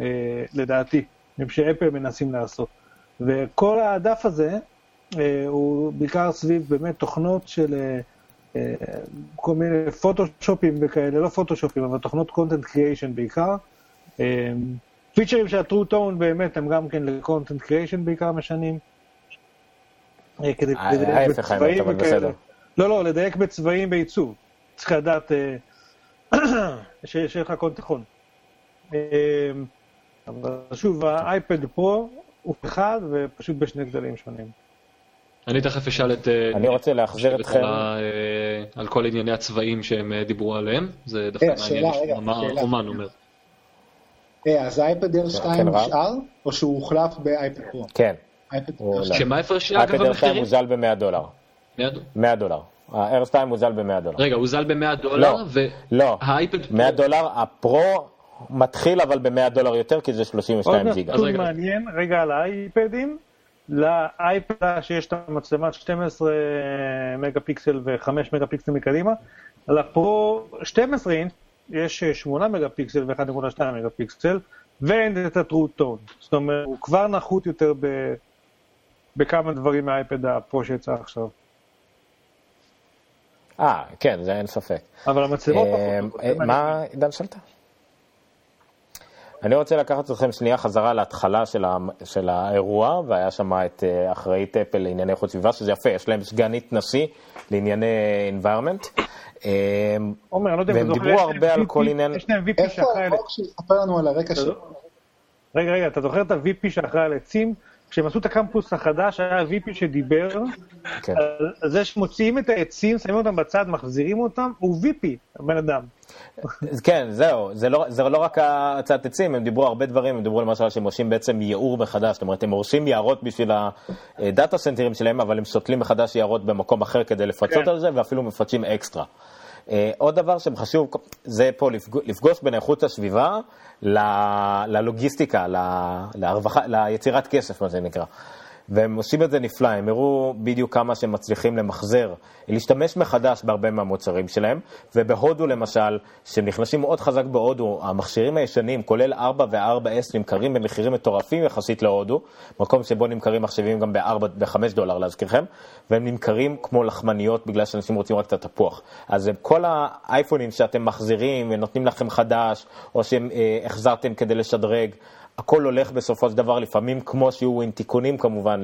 אה, לדעתי, שאפל מנסים לעשות. וכל הדף הזה, אה, הוא בעיקר סביב באמת תוכנות של אה, כל מיני פוטושופים וכאלה, לא פוטושופים, אבל תוכנות קונטנט קריאיישן בעיקר. אה, פיצ'רים של ה-True Tone באמת הם גם כן לקונטנט קריאיישן בעיקר משנים. אה, כדי אה, לדייק בצבעים וכאלה. לא, לא, לדייק בצבעים בעיצוב. צריך לדעת אה, ש- שיהיה לך תיכון. אה, אבל שוב, האייפד פרו הוא אחד ופשוט בשני גדלים שונים. אני תכף אשאל את... אה, אני רוצה להחזיר את אתכם. אה, על כל ענייני הצבעים שהם אה, דיברו עליהם, זה דווקא מעניין לשמוע מה. אומן אומר. אז האייפד אר 2 כן. נשאר, או שהוא הוחלף באייפד פרו? כן, אייפד הוא אר עולה. 2. שמה ההפרש אייפד אגב אר 2 במחירים? מוזל ב-100 דולר. מיד- 100 דולר. ה-R 2 מוזל ב-100 דולר. רגע, הוא זל ב-100 דולר, לא, והאייפד 100 דולר, הפרו מתחיל אבל ב-100 דולר יותר, כי זה 32 עוד ג'יגה. אז נתון רגע. מעניין, רגע על האייפדים, לאייפד שיש את המצלמת 12 מגה פיקסל ו-5 מגה פיקסל מקדימה, לפרו 12 אינץ' יש 8 מגה פיקסל ו-1.2 מגה פיקסל, ואין את ה-true tone. זאת אומרת, הוא כבר נחות יותר ב... בכמה דברים מהאייפד הפרו שיצא עכשיו. אה, כן, זה אין ספק. אבל המצלמות אה. אה, מה, עידן שאלת? אני רוצה לקחת אתכם שנייה חזרה להתחלה של, ה, של האירוע, והיה שם את אה, אחראית אפל לענייני איכות סביבה, שזה יפה, יש להם סגנית נשיא לענייני environment. אה, עומר, אני לא יודע אם והם אתה זוכר, דיברו יש להם הרבה על VP כל עניין- יש להם VP איפה שאחראי... החוק שיספר לנו על הרקע שלו? רגע, רגע, אתה זוכר את ה-VP שאחראי על עצים? כשהם עשו את הקמפוס החדש, היה VP שדיבר כן. על זה שמוציאים את העצים, שמים אותם בצד, מחזירים אותם, הוא VP, הבן אדם. כן, זהו, זה לא, זה לא רק הצעת עצים, הם דיברו הרבה דברים, הם דיברו למשל שהם עושים בעצם ייעור מחדש, זאת אומרת, הם הורסים יערות בשביל הדאטה סנטרים שלהם, אבל הם סותלים מחדש יערות במקום אחר כדי לפצות כן. על זה, ואפילו מפצים אקסטרה. אה, עוד דבר שחשוב, זה פה לפג- לפגוש בין איכות הסביבה ללוגיסטיקה, ל- להרווחה, ליצירת כסף, מה נקרא. והם עושים את זה נפלא, הם הראו בדיוק כמה שהם מצליחים למחזר, להשתמש מחדש בהרבה מהמוצרים שלהם, ובהודו למשל, שהם נכנסים מאוד חזק בהודו, המכשירים הישנים, כולל 4 ו-4S, נמכרים במחירים מטורפים יחסית להודו, מקום שבו נמכרים מחשבים גם ב-5 דולר להזכירכם, והם נמכרים כמו לחמניות בגלל שאנשים רוצים רק את התפוח. אז כל האייפונים שאתם מחזירים ונותנים לכם חדש, או שהחזרתם כדי לשדרג, הכל הולך בסופו של דבר לפעמים כמו שהוא עם תיקונים כמובן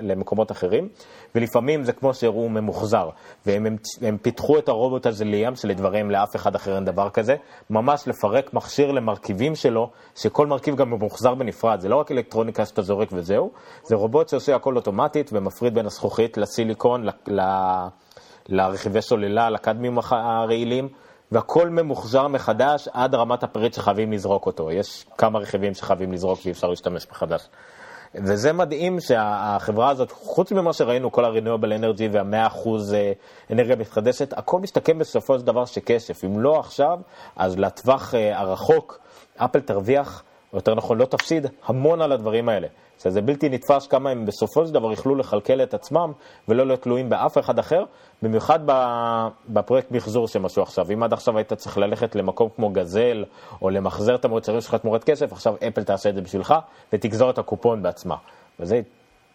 למקומות אחרים, ולפעמים זה כמו שהראו ממוחזר. והם הם, הם פיתחו את הרובוט הזה לים, שלדבריהם לאף אחד אחר אין דבר כזה, ממש לפרק מכשיר למרכיבים שלו, שכל מרכיב גם ממוחזר בנפרד, זה לא רק אלקטרוניקה שאתה זורק וזהו, זה רובוט שעושה הכל אוטומטית ומפריד בין הזכוכית לסיליקון, ל- ל- לרכיבי סוללה, לקדמים הרעילים. והכל ממוחזר מחדש עד רמת הפריט שחייבים לזרוק אותו. יש כמה רכיבים שחייבים לזרוק ואי אפשר להשתמש מחדש. וזה מדהים שהחברה הזאת, חוץ ממה שראינו, כל ה-renewable energy וה-100% אנרגיה מתחדשת, הכל מסתכם בסופו של דבר שכסף. אם לא עכשיו, אז לטווח אה, הרחוק, אפל תרוויח, או יותר נכון, לא תפסיד המון על הדברים האלה. שזה בלתי נתפס כמה הם בסופו של דבר יוכלו לכלכל את עצמם ולא להיות תלויים באף אחד אחר, במיוחד בפרויקט מחזור שהם עשו עכשיו. אם עד עכשיו היית צריך ללכת למקום כמו גזל, או למחזר את המוצרים שלך תמורת כסף, עכשיו אפל תעשה את זה בשבילך, ותגזור את הקופון בעצמה. וזה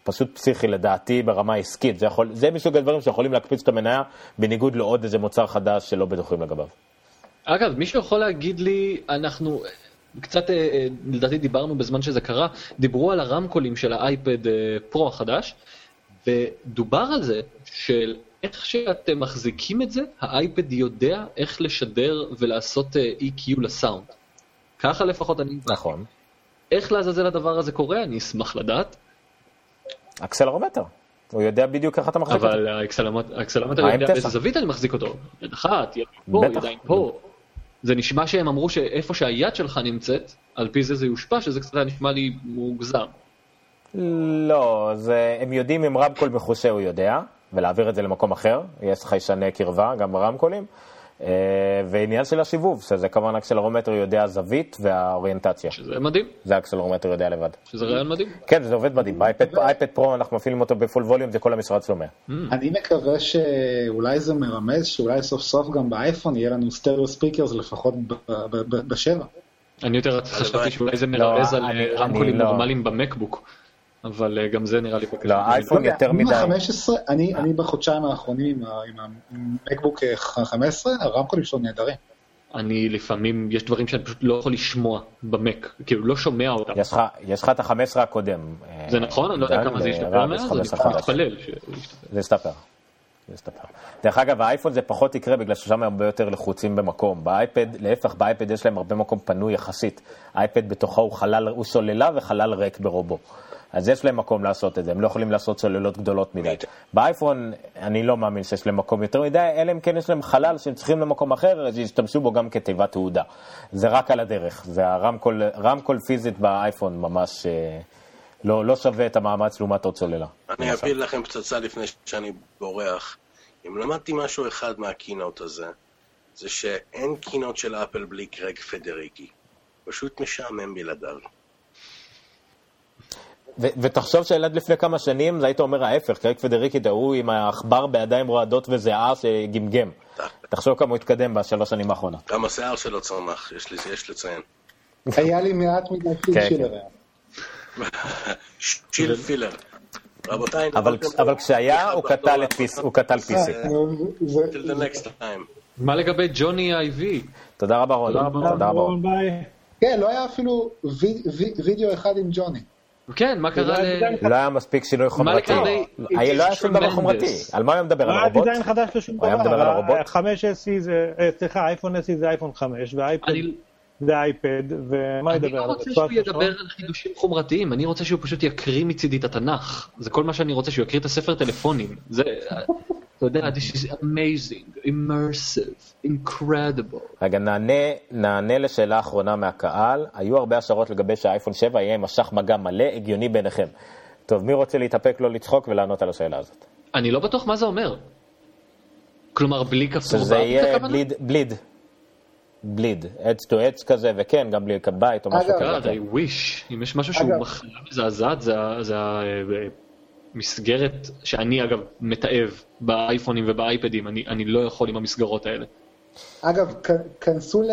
פשוט פסיכי לדעתי ברמה עסקית. זה, יכול, זה מסוג הדברים שיכולים להקפיץ את המניה, בניגוד לעוד איזה מוצר חדש שלא בטוחים לגביו. אגב, מישהו יכול להגיד לי, אנחנו קצת, אה, אה, לדעתי דיברנו בזמן שזה קרה, דיברו על הרמקולים של האייפד אה, פרו החדש, ודובר על זה של איך שאתם מחזיקים את זה, האייפד יודע איך לשדר ולעשות EQ לסאונד. ככה לפחות אני... נכון. איך לעזאזל הדבר הזה קורה? אני אשמח לדעת, אקסלרומטר. הוא יודע בדיוק איך אתה מחזיק אותו. אבל אה, יודע באיזה. זווית אני מחזיק אותו. יד אחת, יד פה. ידיים פה. זה נשמע שהם אמרו שאיפה שהיד שלך נמצאת, על פי זה זה יושפע, שזה קצת נשמע לי מוגזם. לא, זה, הם יודעים אם רמקול מחושה הוא יודע, ולהעביר את זה למקום אחר, יש חיישני קרבה גם ברמקולים, ועניין של הסיבוב, שזה כמובן accelerometer יודע זווית והאוריינטציה. שזה מדהים, זה ה accelerometer יודע לבד. שזה רעיון מדהים. כן, זה עובד מדהים, באייפד פרו אנחנו מפעילים אותו ב full volume, זה כל המשרד שומע. אני מקווה שאולי זה מרמז שאולי סוף סוף גם באייפון יהיה לנו stereo speakers לפחות בשבע. אני יותר חשבתי שאולי זה לא, מרמז על אה, רמקולים לא. נורמליים במקבוק, אבל אה, גם זה נראה לי בקשה. לא, האייפון יותר עם מדי. ה-15, אני אני בחודשיים האחרונים עם ה- עם המקבוק 15, הרמקולים שלו נהדרים. אני לפעמים, יש דברים שאני פשוט לא יכול לשמוע במק, כאילו לא שומע אותם. יש לך- את ה-15 הקודם. אה, זה נכון? אני לא יודע כמה זה השתפר מאז, 15 אני. מתפלל. זה יסתפר. דרך אגב, האייפון זה פחות יקרה בגלל ששם הם הרבה יותר לחוצים במקום. באייפד, להפך, באייפד יש להם הרבה מקום פנוי יחסית. האייפד בתוכו הוא חלל, הוא סוללה וחלל ריק ברובו. אז יש להם מקום לעשות את זה, הם לא יכולים לעשות סוללות גדולות מדי. באייפון, אני לא מאמין שיש להם מקום יותר מדי, אלא אם כן יש להם חלל שהם צריכים למקום אחר, אז ישתמשו בו גם כתיבת תעודה. זה רק על הדרך, זה הרמקול, רמקול פיזית באייפון ממש אה, לא, לא שווה את המאמץ לעומת עוד סוללה. אני אפיל לכם פצצה לפני שאני בורח. אם למדתי משהו אחד מהקינוט הזה, זה שאין קינוט של אפל בלי קרג פדריקי. פשוט משעמם בלעדיו. ו- ותחשוב שעד לפני כמה שנים, זה היית אומר ההפך, קרק פדריקי, הוא עם העכבר בידיים רועדות וזיעה שגמגם. תחשוב כמה הוא התקדם בשלוש שנים האחרונות. גם השיער שלו צמח, יש, לי, יש לציין. היה לי מעט מדי פיל כן, שילר. שיל פילר. רבותיי, אבל, כשהיה, הוא קטל the next time. מה לגבי ג'וני איי-וי? תודה רבה רון. תודה רבה. רון. כן, לא היה אפילו וי- וי- וידאו אחד עם ג'וני. כן, מה קרה ל... לא היה מספיק שינוי חומרתי. היה- לא היה שום דבר? חומרתי. על מה הוא היה מדבר? לא על היה הרובוט? דיזיין חדש לשום הוא היה מדבר דבר. על הרובוט? 5SE זה, אה, סליחה, אייפון SE זה אייפון 5, והאייפד אני- זה אייפד, ומה אני ידבר לא עליו? רוצה שהוא ידבר? על חידושים חומרתיים, אני רוצה שהוא פשוט יקריא מצידי את התנ"ך. זה כל מה שאני רוצה, שהוא יקריא את הספר טלפונים. זה, אתה יודע, this is amazing, immersive, incredible. רגע, נענה, נענה לשאלה אחרונה מהקהל. היו הרבה השערות לגבי שהאייפון 7 יהיה עם משך מגע מלא, הגיוני בעיניכם. טוב, מי רוצה להתאפק, לא לצחוק ולענות על השאלה הזאת? אני לא בטוח מה זה אומר. כלומר, בלי כפתור שזה יהיה? בליד, בליד. בליד, אדס טו אדס כזה, וכן, גם בלי בית או משהו אגב, כזה. God, I wish. אם יש משהו שהוא אגב. מחלה מזעזעת, זה ה- זה המסגרת שאני אגב מתעב באייפונים ובאייפדים, אני אני לא יכול עם המסגרות האלה. אגב, כנסו ל-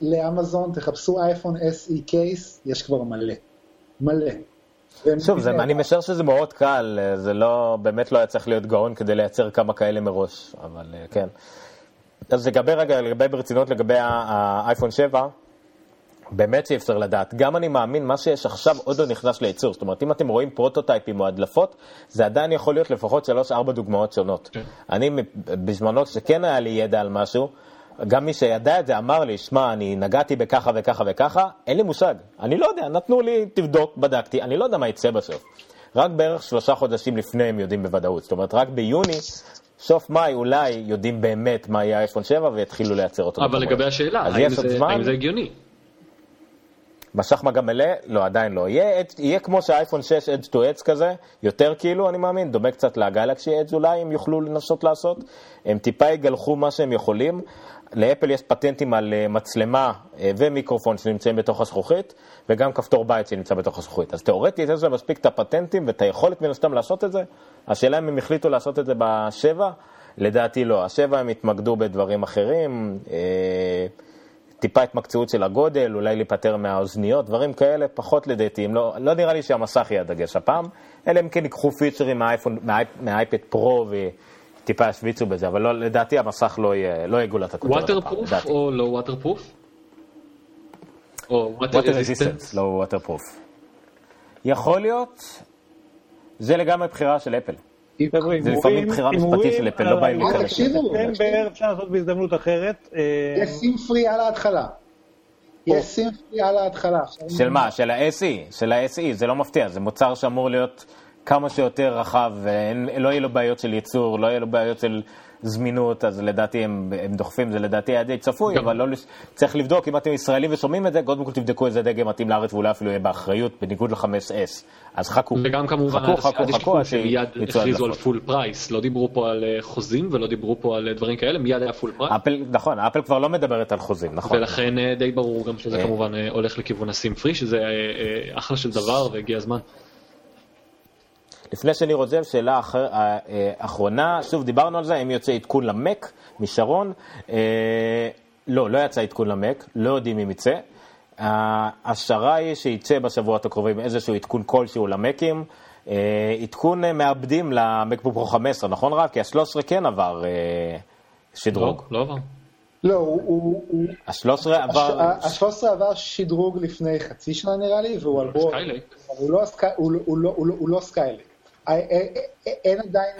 לאמזון, תחפשו אייפון SE קייס, יש כבר מלא. מלא. שוב, זה. אני משער שזה מאוד קל, אה, זה לא, באמת לא היה צריך להיות גאון כדי לייצר כמה כאלה מראש, אבל אה, כן. אז לגבי רגע, לגבי ברצינות, לגבי האייפון 7, באמת שאי אפשר לדעת. גם אני מאמין, מה שיש עכשיו עוד לא נכנס לייצור. זאת אומרת, אם אתם רואים פרוטוטייפים או הדלפות, זה עדיין יכול להיות לפחות 3-4 דוגמאות שונות. כן. אני, בזמנו, כשכן היה לי ידע על משהו, גם מי שידע את זה אמר לי, שמע, אני נגעתי בככה וככה וככה, אין לי מושג. אני לא יודע, נתנו לי, תבדוק, בדקתי, אני לא יודע מה יצא בסוף. רק בערך שלושה חודשים לפני הם יודעים בוודאות. זאת אומרת, רק ביוני, סוף מאי, אולי יודעים באמת מה יהיה האייפון 7 ויתחילו לייצר אותו. אבל. לגבי השאלה, האם זה-? האם זה הגיוני? משך מגע מלא? לא, עדיין לא. יהיה, יהיה כמו שהאייפון 6 Edge to Edge כזה, יותר כאילו, אני מאמין, דומה קצת לגלקסי Edge אולי, הם יוכלו לנסות לעשות. הם טיפה יגלחו מה שהם יכולים. לאפל יש פטנטים על אה, מצלמה אה, ומיקרופון שנמצאים בתוך הזכוכית, וגם כפתור בית שנמצא בתוך הזכוכית. אז תאורטית יש להם מספיק את הפטנטים ואת היכולת מן הסתם לעשות את זה. השאלה אם הם החליטו לעשות את זה בשבע, לדעתי לא. השבע הם התמקדו בדברים אחרים. אה, טיפה התמקצעות של הגודל, אולי להיפטר מהאוזניות, דברים כאלה, פחות לדעתי. הם לא, לא נראה לי שהמסך יהיה הדגש הפעם, אלא אם כן ייקחו פיצ'רים מהאייפון, מהאייפ, מהאייפד פרו וטיפה ישוויצו בזה, אבל לא, לדעתי המסך לא יהיה, לא יהיה גולת הכותרת waterproof. או לא waterproof? או water resistance? לא waterproof. יכול להיות, זה לגמרי בחירה של אפל. זה לפעמים בחירה משפטית של אפל, לא באים להיכנס לזה. ספטמבר אפשר לעשות בהזדמנות אחרת. אה, יש סים פרי על ההתחלה. יש סים פרי על ההתחלה. של מה? של ה-SE, של ה-SE, זה לא מפתיע, זה מוצר שאמור להיות כמה שיותר רחב, ולא יהיה לו בעיות של ייצור, לא יהיה לו בעיות של זמינות, אז לדעתי הם, הם דוחפים, זה לדעתי היה די צפוי, אבל לא, צריך לבדוק, אם אתם ישראלים ושומעים את זה, קודם כל תבדקו איזה דגם מתאים לארץ ואולי אפילו יהיה באחריות, בניגוד ל-5S. אז חכו, וגם כמובן, חכו, חכו, חכו, עד שמיד הכריזו על. full price, לא דיברו פה על אה, חוזים ולא דיברו פה על אה, דברים כאלה, מיד היה full price. אפל, נכון, אפל כבר לא מדברת על חוזים, נכון. ולכן אה, די ברור גם שזה. כמובן הולך לכיוון ה SIM free, שזה אחלה של דבר והגיע הזמן. לפני שאני עוזב, שאלה אחר, אה, אה, אחרונה, שוב דיברנו על זה, האם יוצא עדכון למק משרון? אה, לא, לא יצא עדכון למק, לא יודעים אם יצא. ההשערה היא שיצא בשבועות הקרובים איזשהו עדכון כלשהו למקים. אה, עדכון אה, מעבדים למקבוק פרו 15, נכון רב? כי ה-13 כן עבר אה, שדרוג. לא, לא עבר. לא, הוא- הוא... הוא- ה-13 עבר... הש- ה-13 עבר שדרוג לפני חצי שנה נראה לי, והוא על בו... Skylake. הוא לא לא- לא- הוא לא Skylake. ה- ה- ה- אין עדיין...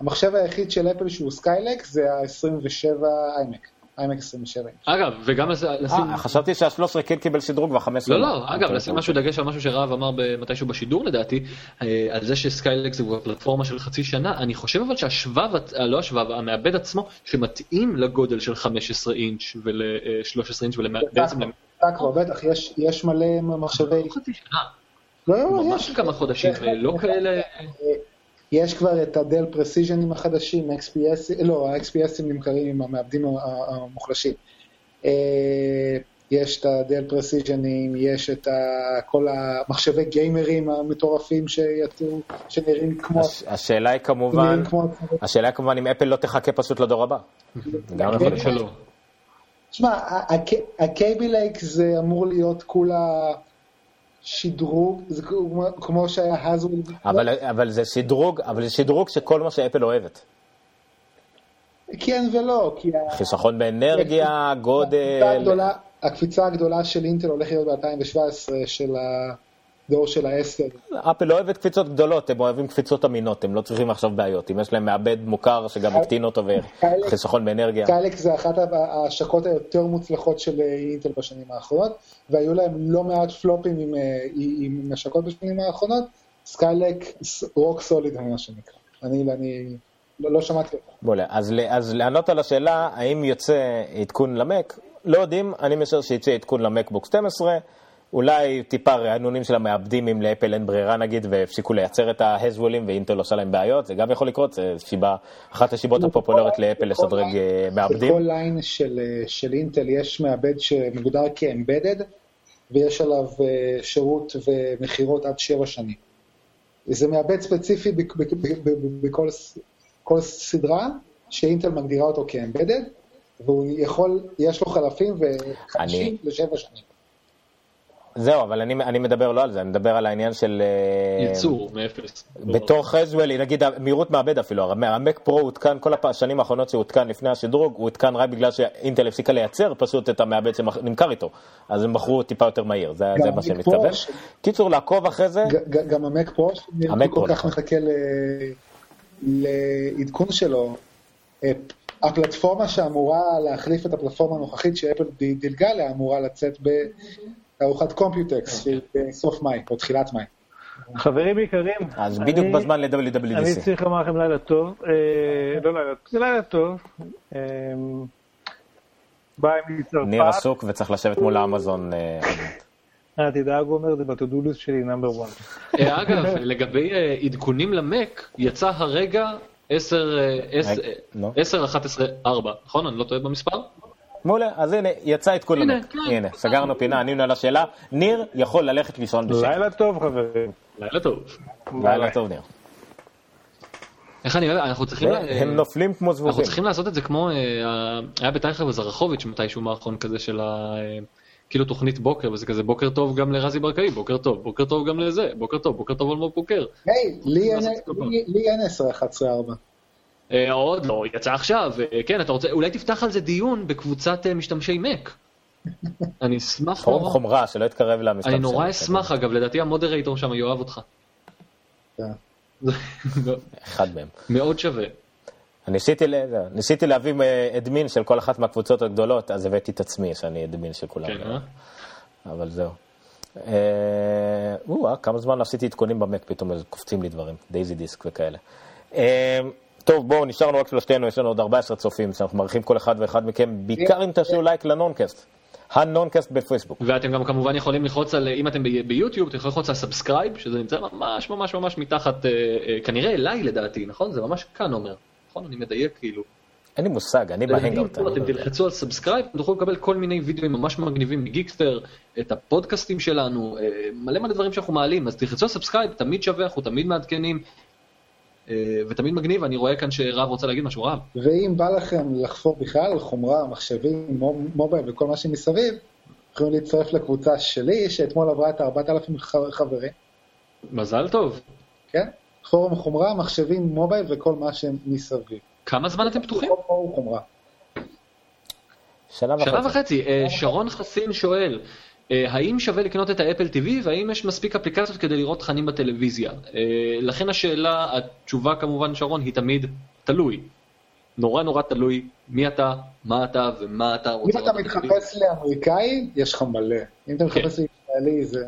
המחשב היחיד של אפל שהוא Skylake זה ה-27 iMac. iMac 27. אגב, וגם לש- לשים... אה, חשבתי שה-13 כן קיבל שדרוג וה-15 לא, לא, אגב, לשים משהו דגש על משהו שרהב אמר מתישהו בשידור לדעתי, אה, על זה שסקיילקס הוא פלטפורמה של חצי שנה, אני חושב אבל שהשבב, אה, לא השבב, המעבד עצמו, שמתאים לגודל של 15 אינץ' ול-13 אינץ' ובעצם בטח, יש- יש מלא מחשבי... לא, לא, ממש יש. כמה חודשים, אה, לא כאלה... יש כבר את הדל פרסיז'נים החדשים, XPS, לא, ה-XPSים נמכרים עם המעבדים המוחלשים. אה, יש את ה Dell Precision ים, יש את ה- כל המחשבי גיימרים המטורפים שיצאו, שנראים כמו... הש- השאלה היא כמובן, כמו... השאלה היא כמובן אם אפל לא תחכה פשוט לדור הבא. גם יכול. שלא. תשמע, ה- הק- ה Kaby Lake זה אמור להיות כולה שדרוג, זה כמו- כמו שהיה Haswell. אבל, אבל זה שדרוג, אבל זה שדרוג שכל מה שאפל אוהבת. כן ולא, כי ה- חיסכון באנרגיה, הקפיצה גודל. הגדולה- הקפיצה הגדולה של אינטל הולכת להיות ב-2017 של הדור של ה-10. אפל לא אוהבת קפיצות גדולות, הם אוהבים קפיצות אמינות, הם לא צריכים עכשיו בעיות. אם יש להם מעבד מוכר שגם הקטין אותו וחיסכון באנרגיה. Skylake זה אחת ההשקות היותר מוצלחות של אה, אינטל בשנים האחרונות, והיו להם לא מעט פלופים עם, אה, עם השקות בשנים האחרונות. Skylake רוק סוליד מה שנקרא. אני, אני לא, לא שמעתי אותה. מעולה. אז, אז לענות על השאלה, האם יוצא עדכון למק? לא יודעים, אני משער שיצא עדכון למקבוק 12. אולי טיפה רענונים של המעבדים אם לאפל אין ברירה נגיד והפסיקו לייצר את ההזוולים ואינטל עושה להם בעיות, זה גם יכול לקרות, זה סיבה, אחת הסיבות הפופולריות לאפל לשדרג אה, מעבדים. בכל ליין של, אה, של אינטל יש מעבד שמוגדר כאמבדד, ויש עליו אה, שירות ומכירות עד שבע שנים. זה מעבד ספציפי בכל כל סדרה, שאינטל מגדירה אותו כאמבדד, והוא יכול, יש לו חלפים וחמישים לשבע שנים. זהו, אבל אני, אני מדבר לא על זה, אני מדבר על העניין של... אה, ייצור מאפס. בתור חזואל, נגיד מהירות מעבד אפילו, המק פרו הותקן, כל השנים האחרונות שהותקן לפני השדרוג, הוא הותקן רק בגלל שאינטל הפסיקה לייצר פשוט את המעבד שנמכר איתו, אז הם מכרו טיפה יותר מהיר, זה, זה מה שאני מתכוון. ש- קיצור, לעקוב אחרי זה, ג- גם המק פרו, שאני כל כך נכון. מחכה ל- לעדכון שלו. אה, הפלטפורמה שאמורה להחליף את הפלטפורמה הנוכחית שאפל דילגה עליה אמורה לצאת בתערוכת קומפיוטקס בסוף מאי או תחילת מאי. חברים יקרים, אז בדיוק אני- בזמן אני ל-WWDC. צריך לומר לכם לילה טוב, אה, לא לילה, זה לילה טוב. אה, ביי מצרפת. ניר עסוק וצריך לשבת מול האמזון. אה, אל תדאג, הוא אומר, זה בטודולוס שלי נאמבר 1. אה, אגב, לגבי אה, עדכונים למק, יצא הרגע 10, אה, עש- רגע, אה, נו. 10, 11, 4, נכון? אני לא טועה במספר? מעולה, אז הנה, יצא את כולנו. כן. הנה, סגרנו פינה, ענינו על השאלה. ניר יכול ללכת לישון בשקט. לילה טוב, חברים. לילה טוב. לילה טוב, ניר. איך אני יודע, אנחנו צריכים... אה, הם נופלים כמו זבובים. אנחנו צריכים לעשות את זה כמו... אה, היה בטייחר וזרחוביץ' מתישהו מערכון כזה של ה... אה, כאילו תוכנית בוקר, וזה כזה בוקר טוב גם לרזי ברקאי, בוקר טוב, בוקר טוב גם לזה, בוקר טוב, בוקר טוב על בוקר. היי, לי אין 11-4. עוד לא, יצא עכשיו, אה, כן, אתה רוצה, אולי תפתח על זה דיון בקבוצת אה, משתמשי מק. אני אשמח פורום נורא. חומרה, שלא יתקרב למשתמשים. אני נורא אשמח אגב, לדעתי המודרייטור שם יאהב אותך. כן. אחד מהם. מאוד שווה. ניסיתי, להביא אה, admin של כל אחת מהקבוצות הגדולות, אז הבאתי את עצמי שאני admin של כולם. כן, אה? אבל זהו. אה, כמה זמן עשיתי עדכונים במק, פתאום קופצים לי דברים, DaisyDisk וכאלה. טוב, בואו, נשארנו רק שלושתנו, יש לנו עוד 14 צופים, שאנחנו מעריכים כל אחד ואחד מכם, בעיקר אם תעשו לייק ל Noncast. ה Noncast בפייסבוק. ואתם גם כמובן יכולים ללחוץ על, אם אתם ביוטיוב, אתם יכולים ללחוץ על subscribe, שזה נמצא ממש ממש ממש מתחת, אה, אה, כנראה אליי לדעתי, נכון? זה ממש כאן אומר. נכון? אני מדייק כאילו. אין לי מושג, אני ב Hangout. לא אתם. תלחצו על subscribe, אתם תוכלו לקבל כל מיני וידאוים ממש מגניבים מ Geekster, את הפודקאסטים שלנו, אה, מלא מלא דברים שאנחנו מעלים, אז תלחצו על subscribe, תמיד שווה, אנחנו תמיד מעדכנים, ותמיד מגניב, אני רואה כאן שרב רוצה להגיד משהו, רב. ואם בא לכם לחפור בכלל על חומרה, מחשבים, מו- מובייל וכל מה שמסביב, יכולים להצטרף לקבוצה שלי, שאתמול עברה את 4,000 ח- חברים, מזל טוב. כן? פורום חומרה, מחשבים, מובייל וכל מה שמסביב. כמה זמן אתם פתוחים? פורום חומרה. שנה שנה וחצי. וחצי. אה, שרון חסין שואל, אה, האם שווה לקנות את האפל TV והאם יש מספיק אפליקציות כדי לראות תכנים בטלוויזיה? אה, לכן השאלה, התשובה כמובן שרון היא תמיד תלוי. נורא נורא תלוי מי אתה, מה אתה ומה אתה רוצה. אם אתה מתחפש לאמריקאי, יש לך מלא. אם אתה מתחפש לישראלי, זה...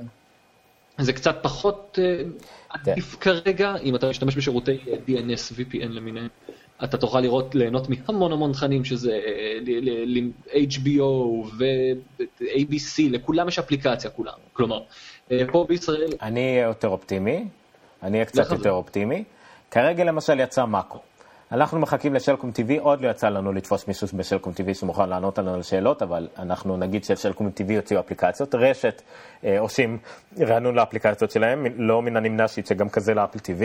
זה קצת פחות אה, עדיף כרגע, אם אתה משתמש בשירותי אה, DNS, VPN למיניהם. אתה תוכל לראות, ליהנות מהמון המון תכנים שזה אה, ל- HBO ו-ABC, לכולם יש אפליקציה, כולם. כלומר, אה, פה בישראל, אני אהיה יותר אופטימי, אני אהיה קצת. יותר אופטימי. כרגע למשל יצא מאקו. אנחנו מחכים לשלקום TV, עוד לא יצא לנו לתפוס מישהו בשלקום TV שמוכן לענות לנו על שאלות, אבל אנחנו נגיד ששלקום TV יוציאו אפליקציות. רשת אה, עושים רענון לאפליקציות שלהם, לא מן הנמנע שיצא גם כזה לאפל TV.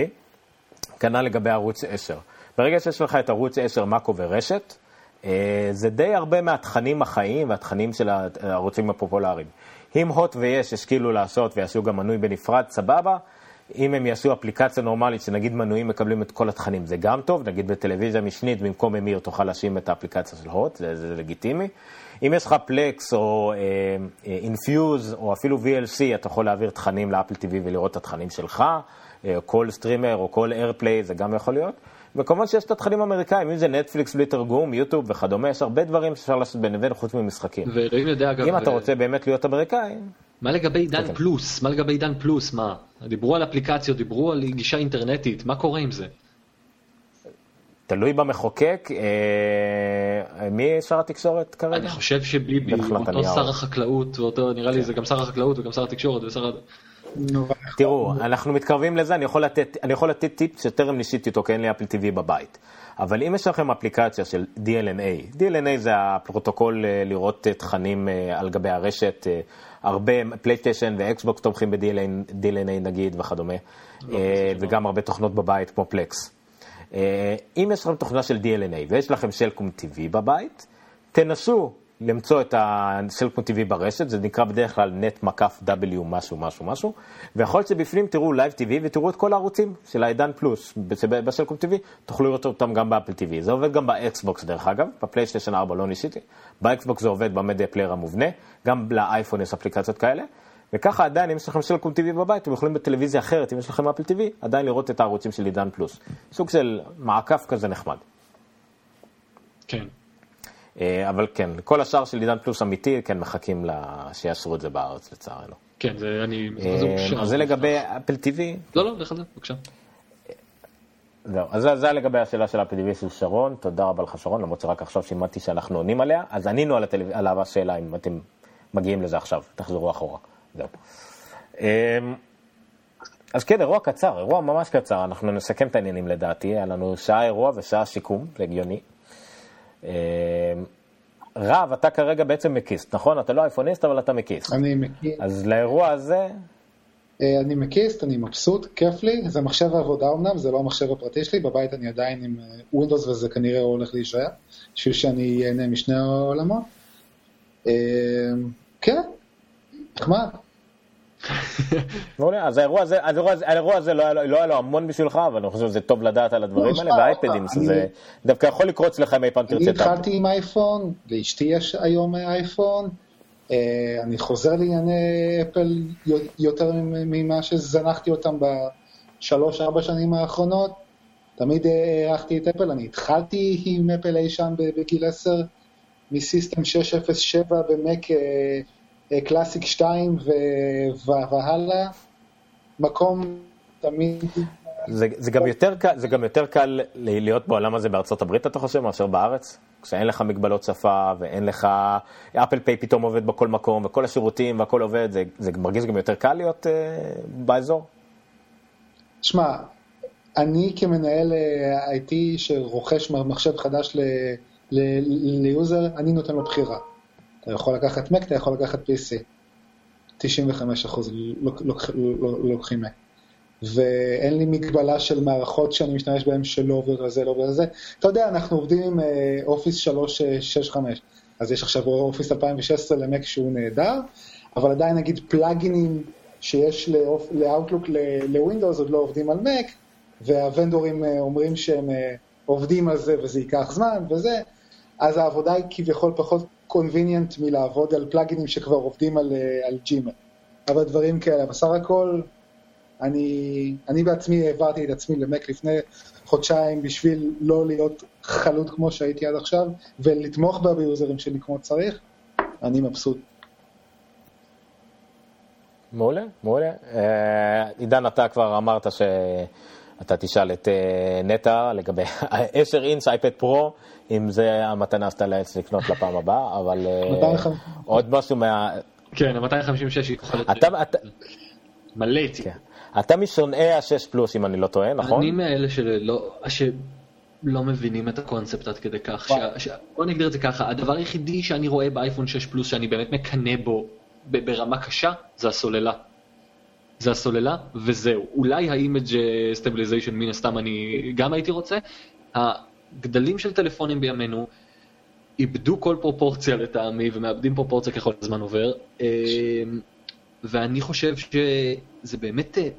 כנ"ל לגבי ערוץ 10. ברגע שיש לך את ערוץ 10, מאקו ורשת, אה, זה די הרבה מהתכנים החיים והתכנים של הערוצים הפופולריים. אם הוט ויש ישכילו לעשות ויעשו גם מנוי בנפרד, סבבה. אם הם יעשו אפליקציה נורמלית, שנגיד מנויים מקבלים את כל התכנים, זה גם טוב, נגיד בטלוויזיה משנית, במקום אמיר תוכל להשאיר את האפליקציה של הוט, זה, זה לגיטימי. אם יש לך Plex או Infuse, או אפילו VLC, אתה יכול להעביר תכנים ל Apple TV ולראות את התכנים שלך, אה, כל סטרימר או כל AirPlay, זה גם יכול להיות. וכמובן שיש את התכנים האמריקאים, אם זה נטפליקס בלי תרגום, יוטיוב וכדומה, יש הרבה דברים שאפשר לעשות בין לבין חוץ ממשחקים. ואלוהים יודע אגב, אם אתה אה, רוצה באמת להיות אמריקאי, מה לגבי עידן כן. פלוס? מה לגבי עידן פלוס? מה? דיברו על אפליקציות, דיברו על גישה אינטרנטית, מה קורה עם זה? תלוי במחוקק, אה, מי שר התקשורת כרגע? אני חושב שביבי, אותו. שר החקלאות, ואותו, נראה לי זה גם שר החקלאות וגם שר התקשורת ושר... תראו, אנחנו מתקרבים לזה, אני יכול לתת, אני יכול לתת טיפ שטרם ניסיתי אותו, כי אין לי אפל TV בבית. אבל אם יש לכם אפליקציה של DLNA, DLNA זה הפרוטוקול אה, לראות אה, תכנים אה, על גבי הרשת, הרבה פלייסטיישן ואקסבוקס תומכים ב-DLNA נגיד וכדומה, אה, וגם הרבה תוכנות בבית כמו Plex. אם יש לכם תוכנה של DLNA ויש לכם סלקום TV בבית, תנסו למצוא את הסלקום TV ברשת, זה נקרא בדרך כלל נט מקף W משהו משהו משהו, ויכול להיות שבפנים תראו live TV ותראו את כל הערוצים של העידן פלוס בס- בסלקום TV, תוכלו לראות אותם גם ב Apple TV. זה עובד גם באקסבוקס דרך אגב, בפלייסטיישן 4 לא ניסיתי, ב-Xbox זה עובד ב-media player המובנה, גם לאייפון יש אפליקציות כאלה. וככה עדיין, אם יש לכם סלקום TV בבית, אתם יכולים בטלוויזיה אחרת, אם יש לכם Apple TV, עדיין לראות את הערוצים של עידן פלוס. סוג של מעקף כזה נחמד. כן. אה, אבל כן, כל השאר של עידן פלוס אמיתי, כן, מחכים שיאשרו את זה בארץ לצערנו. כן, זה אני... אה, זה. אז זה לגבי Apple TV, לא, לא, לך על זה, בבקשה. זהו, אז זה- זה היה לגבי השאלה של Apple TV של שרון, תודה רבה לך שרון, למרות שרק עכשיו שימדתי שאנחנו עונים עליה, אז ענינו על, הטלו... על השאלה אם אתם מגיעים לזה עכשיו, תחזרו אחורה, זהו. אה, אז כן, אירוע קצר, אירוע ממש קצר, אנחנו נסכם את העניינים לדעתי, היה לנו שעה אירוע ושעה שיקום, זה הגיוני. אה, רב, אתה כרגע בעצם מקיסט, נכון? אתה לא אייפוניסט, אבל אתה מקיסט. אני מכיר, אז לאירוע הזה, אה, אני מקיסט, אני מבסוט, כיף לי, זה מחשב העבודה אמנם, זה לא המחשב הפרטי שלי, בבית אני עדיין עם ווינדוס וזה כנראה הולך להישאר, בשביל שאני אהנה משני העולמות. אה, כן, נחמד. מעולה, אז האירוע הזה, האירוע הזה, האירוע הזה לא היה לא היה לו המון בשבילך, אבל אני חושב שזה טוב לדעת על הדברים לא, האלה, והאייפדים, אני- שזה דווקא יכול לקרות אצלך אם אי פעם אני תרצה טאבלט. התחלתי עם אייפון, לאשתי יש היום אייפון, אה, אני חוזר לענייני אפל יותר ממה שזנחתי אותם בשלוש-ארבע שנים האחרונות. תמיד אה, הערכתי את אפל, אני התחלתי עם אפל אי שם בגיל 10, מסיסטם 607 במק קלאסיק 2 ו- והלאה. מקום תמיד זה, זה, גם יותר זה גם יותר קל להיות בעולם הזה בארצות הברית, אתה חושב, מאשר בארץ? כשאין לך מגבלות שפה ואין לך... אפל פיי פתאום עובד בכל מקום, וכל השירותים והכל עובד, זה, זה מרגיש גם יותר קל להיות אה, באזור? שמע, אני כמנהל אה, IT שרוכש מחשב חדש ל-user, אני נותן לו בחירה. אתה יכול לקחת Mac, אתה יכול לקחת PC. 95% לוק- לוק- לוקחים Mac. ואין לי מגבלה של מערכות שאני משתמש בהן שלא עובר לזה, לא עובר לזה. אתה יודע, אנחנו עובדים עם Office 365, אז יש עכשיו Office 2016 ל-Mac שהוא נהדר, אבל עדיין נגיד פלאגינים שיש לאוטלוק לווינדוס עוד לא עובדים על מק, והוונדורים אה, אומרים שהם אה, עובדים על זה וזה ייקח זמן וזה, אז העבודה היא כביכול פחות קונביניאנט מלעבוד על פלאגינים שכבר עובדים על, אה, על ג'ימל. אבל דברים כאלה, בסך הכל אני, אני בעצמי העברתי את עצמי למק לפני חודשיים בשביל לא להיות חלוד כמו שהייתי עד עכשיו, ולתמוך בה ביוזרים שלי כמו שצריך. אני מבסוט. מעולה, מעולה. אה, עידן, אתה כבר אמרת שאתה תשאל את אה, נטע לגבי 10 אינץ אייפד פרו, אם זה המתנה שאתה לעץ לקנות לפעם הבאה, אבל אה, 250. עוד משהו מה... כן, ה-256 היא אתה, אתה, מלא איתי. כן. אתה משונאי ה-6 פלוס, אם אני לא טועה, נכון? אני מאלה שלא, שלא מבינים את הקונספט עד כדי כך. שה, שה, בוא נגדיר את זה ככה, הדבר היחידי שאני רואה באייפון 6 פלוס שאני באמת מקנא בו ברמה קשה, זה הסוללה. זה הסוללה, וזהו. אולי ה-image stabilization מן הסתם אני גם הייתי רוצה. הגדלים של טלפונים בימינו איבדו כל פרופורציה לטעמי ומאבדים פרופורציה ככל הזמן עובר. אמ, ואני חושב שזה באמת אה,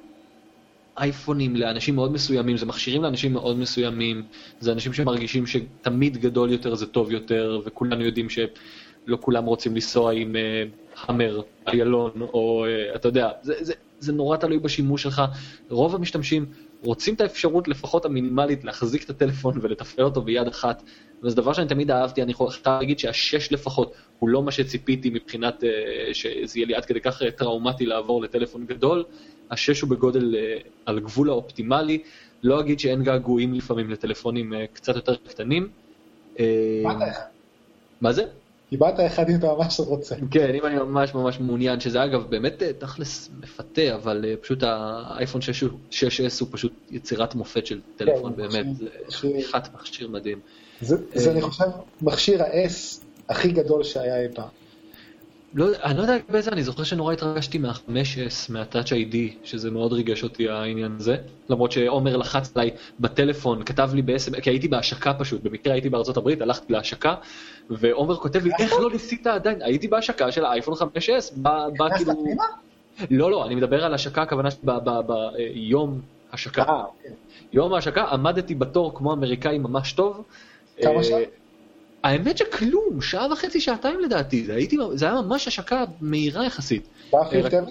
אייפונים לאנשים מאוד מסוימים, זה מכשירים לאנשים מאוד מסוימים, זה אנשים שמרגישים שתמיד גדול יותר זה טוב יותר, וכולנו יודעים שלא כולם רוצים לנסוע עם אה, המר, איילון, או אה, אתה יודע, זה, זה, זה נורא תלוי בשימוש שלך. רוב המשתמשים רוצים את האפשרות לפחות המינימלית להחזיק את הטלפון ולתפעל אותו ביד אחת, וזה דבר שאני תמיד אהבתי, אני חייב להגיד שהשש לפחות הוא לא מה שציפיתי מבחינת אה, שזה יהיה לי עד כדי כך אה, טראומטי לעבור לטלפון גדול, השש הוא בגודל אה, על גבול האופטימלי, לא אגיד שאין געגועים לפעמים לטלפונים קצת יותר קטנים. מה זה? קיבלת אחד אם אתה ממש רוצה. כן, אם אני ממש ממש מעוניין, שזה אגב באמת אה, תכלס מפתה, אבל אה, פשוט האייפון 6 הוא- 6S הוא פשוט יצירת מופת של טלפון, כן, באמת, זה חתיכת מכשיר מדהים. זה, זה אה. אני חושב, מכשיר ה-S הכי גדול שהיה אי פעם. לא, אני לא יודע לגבי זה, אני זוכר שנורא התרגשתי מה-5S, מה-Touch ID, שזה מאוד ריגש אותי העניין הזה. למרות שעומר לחץ עליי בטלפון, כתב לי ב-SMS, כי הייתי בהשקה פשוט, במקרה הייתי בארצות הברית, הלכתי להשקה, ועומר כותב לי, איך לא ניסית עדיין? הייתי בהשקה של האייפון 5S, בא כאילו... לא, לא, אני מדבר על השקה, הכוונה שביום השקה. אה, אוקיי. יום ההשקה עמדתי בתור כמו אמריקאי ממש טוב. כמה אה, שעות? האמת שכלום, שעה וחצי, שעתיים לדעתי, זה, הייתי, זה היה ממש השקה מהירה יחסית. באפריל רק- טבע?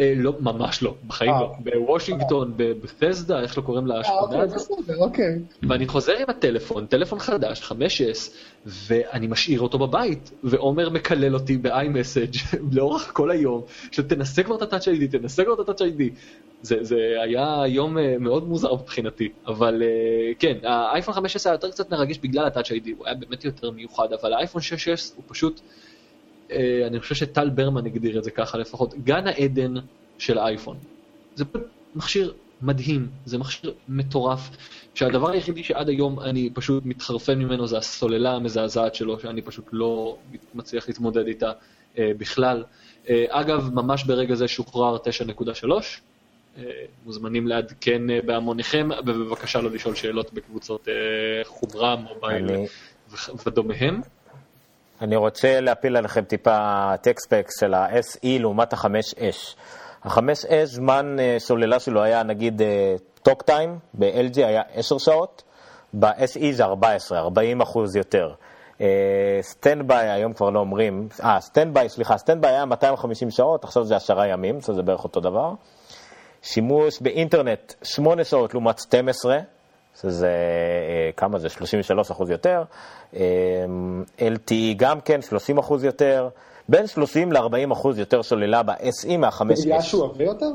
אה, לא, ממש לא, בחיים אה. לא. בוושינגטון, בבתסדה, איך לא קוראים אה, אוקיי, הזאת. בסדר, אוקיי. ואני חוזר עם הטלפון, טלפון חדש, 5S, ואני משאיר אותו בבית, ועומר מקלל אותי ב-iMessage לאורך כל היום, שתנסה כבר את ה-Touch ID, תנסה כבר את ה-Touch ID. זה, זה היה יום אה, מאוד מוזר מבחינתי, אבל אה, כן, האייפון 5S היה יותר קצת מרגש בגלל ה-Touch ID, הוא היה באמת יותר מיוחד, אבל האייפון 6S הוא פשוט, אה, אני חושב שטל ברמן הגדיר את זה ככה לפחות, גן העדן של האייפון. זה מכשיר מדהים, זה מכשיר מטורף, שהדבר היחידי שעד היום אני פשוט מתחרפן ממנו זה הסוללה המזעזעת שלו, שאני פשוט לא מצליח להתמודד איתה אה, בכלל. אה, אגב, ממש ברגע זה שוחרר 9.3, אה, מוזמנים לעדכן אה, בהמוניכם, ובבקשה לא לשאול שאלות בקבוצות אה, חומרה, מובייל אני- ודומיהם. אני רוצה להפיל עליכם טיפה tech specs של ה-SE לעומת ה-5S. ה-5S, זמן אה, סוללה שלו היה נגיד talk time, ב-3G היה 10 שעות, ב-SE זה 14, 40 אחוז יותר. standby, היום כבר לא אומרים, אה, standby, סליחה, standby היה 250 שעות, עכשיו זה 10 ימים, שזה בערך אותו דבר. שימוש באינטרנט 8 שעות לעומת 12, שזה אה, כמה זה? 33 אחוז יותר. אה, LTE גם כן, 30 אחוז יותר. בין 30 ל-40 אחוז יותר סוללה ב-SE מה-5S. בגלל שהוא עבה יותר?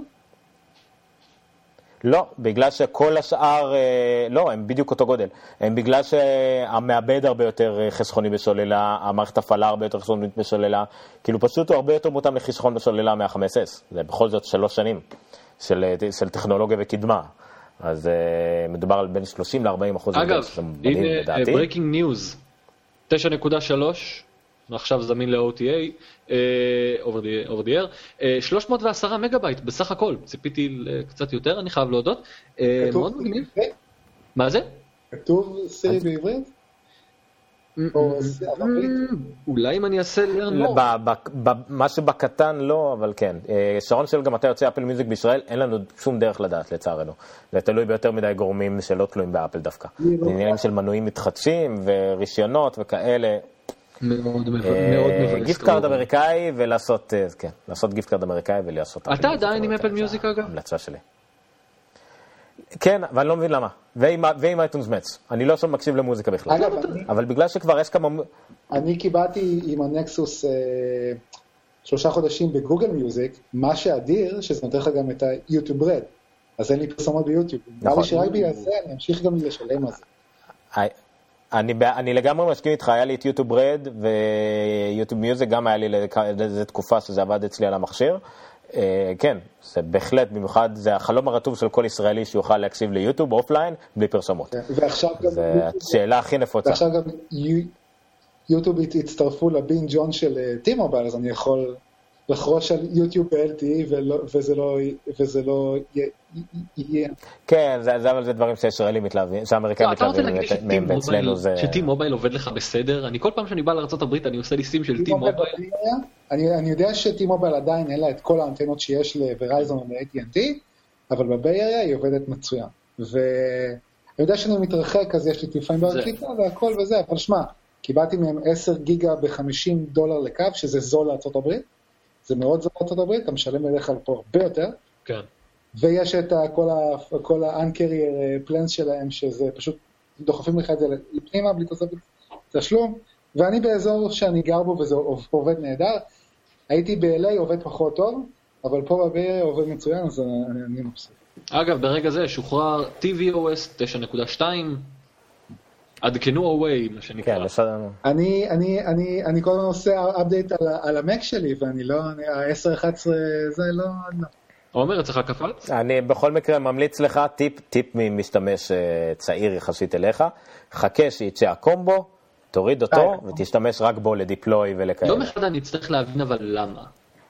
לא, בגלל שכל השאר, אה, לא, הם בדיוק אותו גודל. הם בגלל שהמעבד הרבה יותר חסכוני בסוללה, המערכת הפעלה הרבה יותר חסכונית בסוללה, כאילו פשוט הוא הרבה יותר מותאם לחסכון בסוללה מה-5S. זה בכל זאת שלוש שנים של, של טכנולוגיה וקדמה. אז אה, מדובר על בין 30 ל-40 אחוז. אגב, הנה. breaking news, 9.3, עכשיו זמין ל-OTA, אה, over the- air, אה, 310 מגה בייט בסך הכל, ציפיתי קצת יותר, אני חייב להודות. אה, כתוב מאוד מגניב. מה זה? כתוב סירי בעברית? או זה ערבית? Mm, אולי אם אני אעשה learn ב- מה שבקטן לא, אבל כן. אה, שרון שואל גם מתי יוצא Apple Music בישראל, אין לנו שום דרך לדעת לצערנו. זה תלוי ביותר מדי גורמים שלא תלויים באפל דווקא. אני לא זה עניינים. של מנויים מתחדשים ורישיונות וכאלה. מאוד מבאס. אה, מבאס. gift card אמריקאי ולעשות, אה, כן, לעשות gift card אמריקאי ולעשות... אתה אפל מיוזיק עדיין עם Apple זה Music, אגב? ההמלצה שלי. כן, ואני לא מבין למה. ועם iTunes Match. אני לא שם מקשיב למוזיקה בכלל. אגב, אני- אבל בגלל שכבר יש כמה... אני קיבלתי עם הנקסוס אה, שלושה חודשים ב-Google Music, מה שאדיר, שזה נותן לך גם את ה-YouTube Red. אז אין לי פרסומות ביוטיוב. נראה נכון. לי שרק בגלל זה אני אמשיך גם לשלם על זה. אני, ב- אני לגמרי מסכים איתך, היה לי את YouTube Red ו-YouTube Music, גם היה לי לאיזה תקופה שזה עבד אצלי על המכשיר. אה, כן, זה בהחלט, במיוחד, זה החלום הרטוב של כל ישראלי שיוכל להקשיב ליוטיוב offline בלי פרסומות. ועכשיו גם זה השאלה הכי נפוצה. ועכשיו גם יו- יוטיוב הצטרפו לבין ג'ון של T-Mobile, אז אני יכול לחרוש על יוטיוב ב-LTE וזה לא- וזה לא יהיה. כן, זה, זה, אבל זה דברים שישראלים מתלהבים, שהאמריקאים לא, מתלהבים מהם, ואצלנו זה... שטי מובייל עובד לך בסדר? אני כל פעם שאני בא לארה"ב אני עושה לי סים של טי מובייל. אני אני יודע ש-T-Mobile עדיין אין לה את כל האנטנות שיש לוורייזון או ל-AT&T, אבל בביי היא עובדת מצוין. ואני יודע שאני מתרחק, אז יש לי זה- קליטה והכל וזה, אבל שמע, קיבלתי מהם 10 גיגה ב-50 דולר לקו, שזה זול לארה"ב, זה מאוד זול לארה"ב, אתה משלם בדרך כלל פה הרבה יותר, כן. ויש את כל ה- כל ה-uncarrier plans שלהם, שזה פשוט דוחפים לך את זה לפנימה בלי תוספת תשלום, ואני באזור שאני גר בו וזה עובד נהדר. הייתי ב-LA עובד פחות טוב, אבל פה בביי עובד מצוין, אז אני אני מבסוט. אגב, ברגע זה שוחרר tvOS 9.2, עדכנו away, מה שנקרא. כן, בסדר. אני, אני, אני, אני כל הזמן עושה update על, על המק שלי, ואני לא, אני- ה-10-11 זה לא, לא. עומר, אצלך קפץ? אני בכל מקרה ממליץ לך, טיפ, טיפ ממשתמש אה, צעיר יחסית אליך, חכה שיצא הקומבו, תוריד אותו. ותשתמש רק בו לדיפלוי ולכאלה. יום אחד אני אצטרך להבין אבל למה.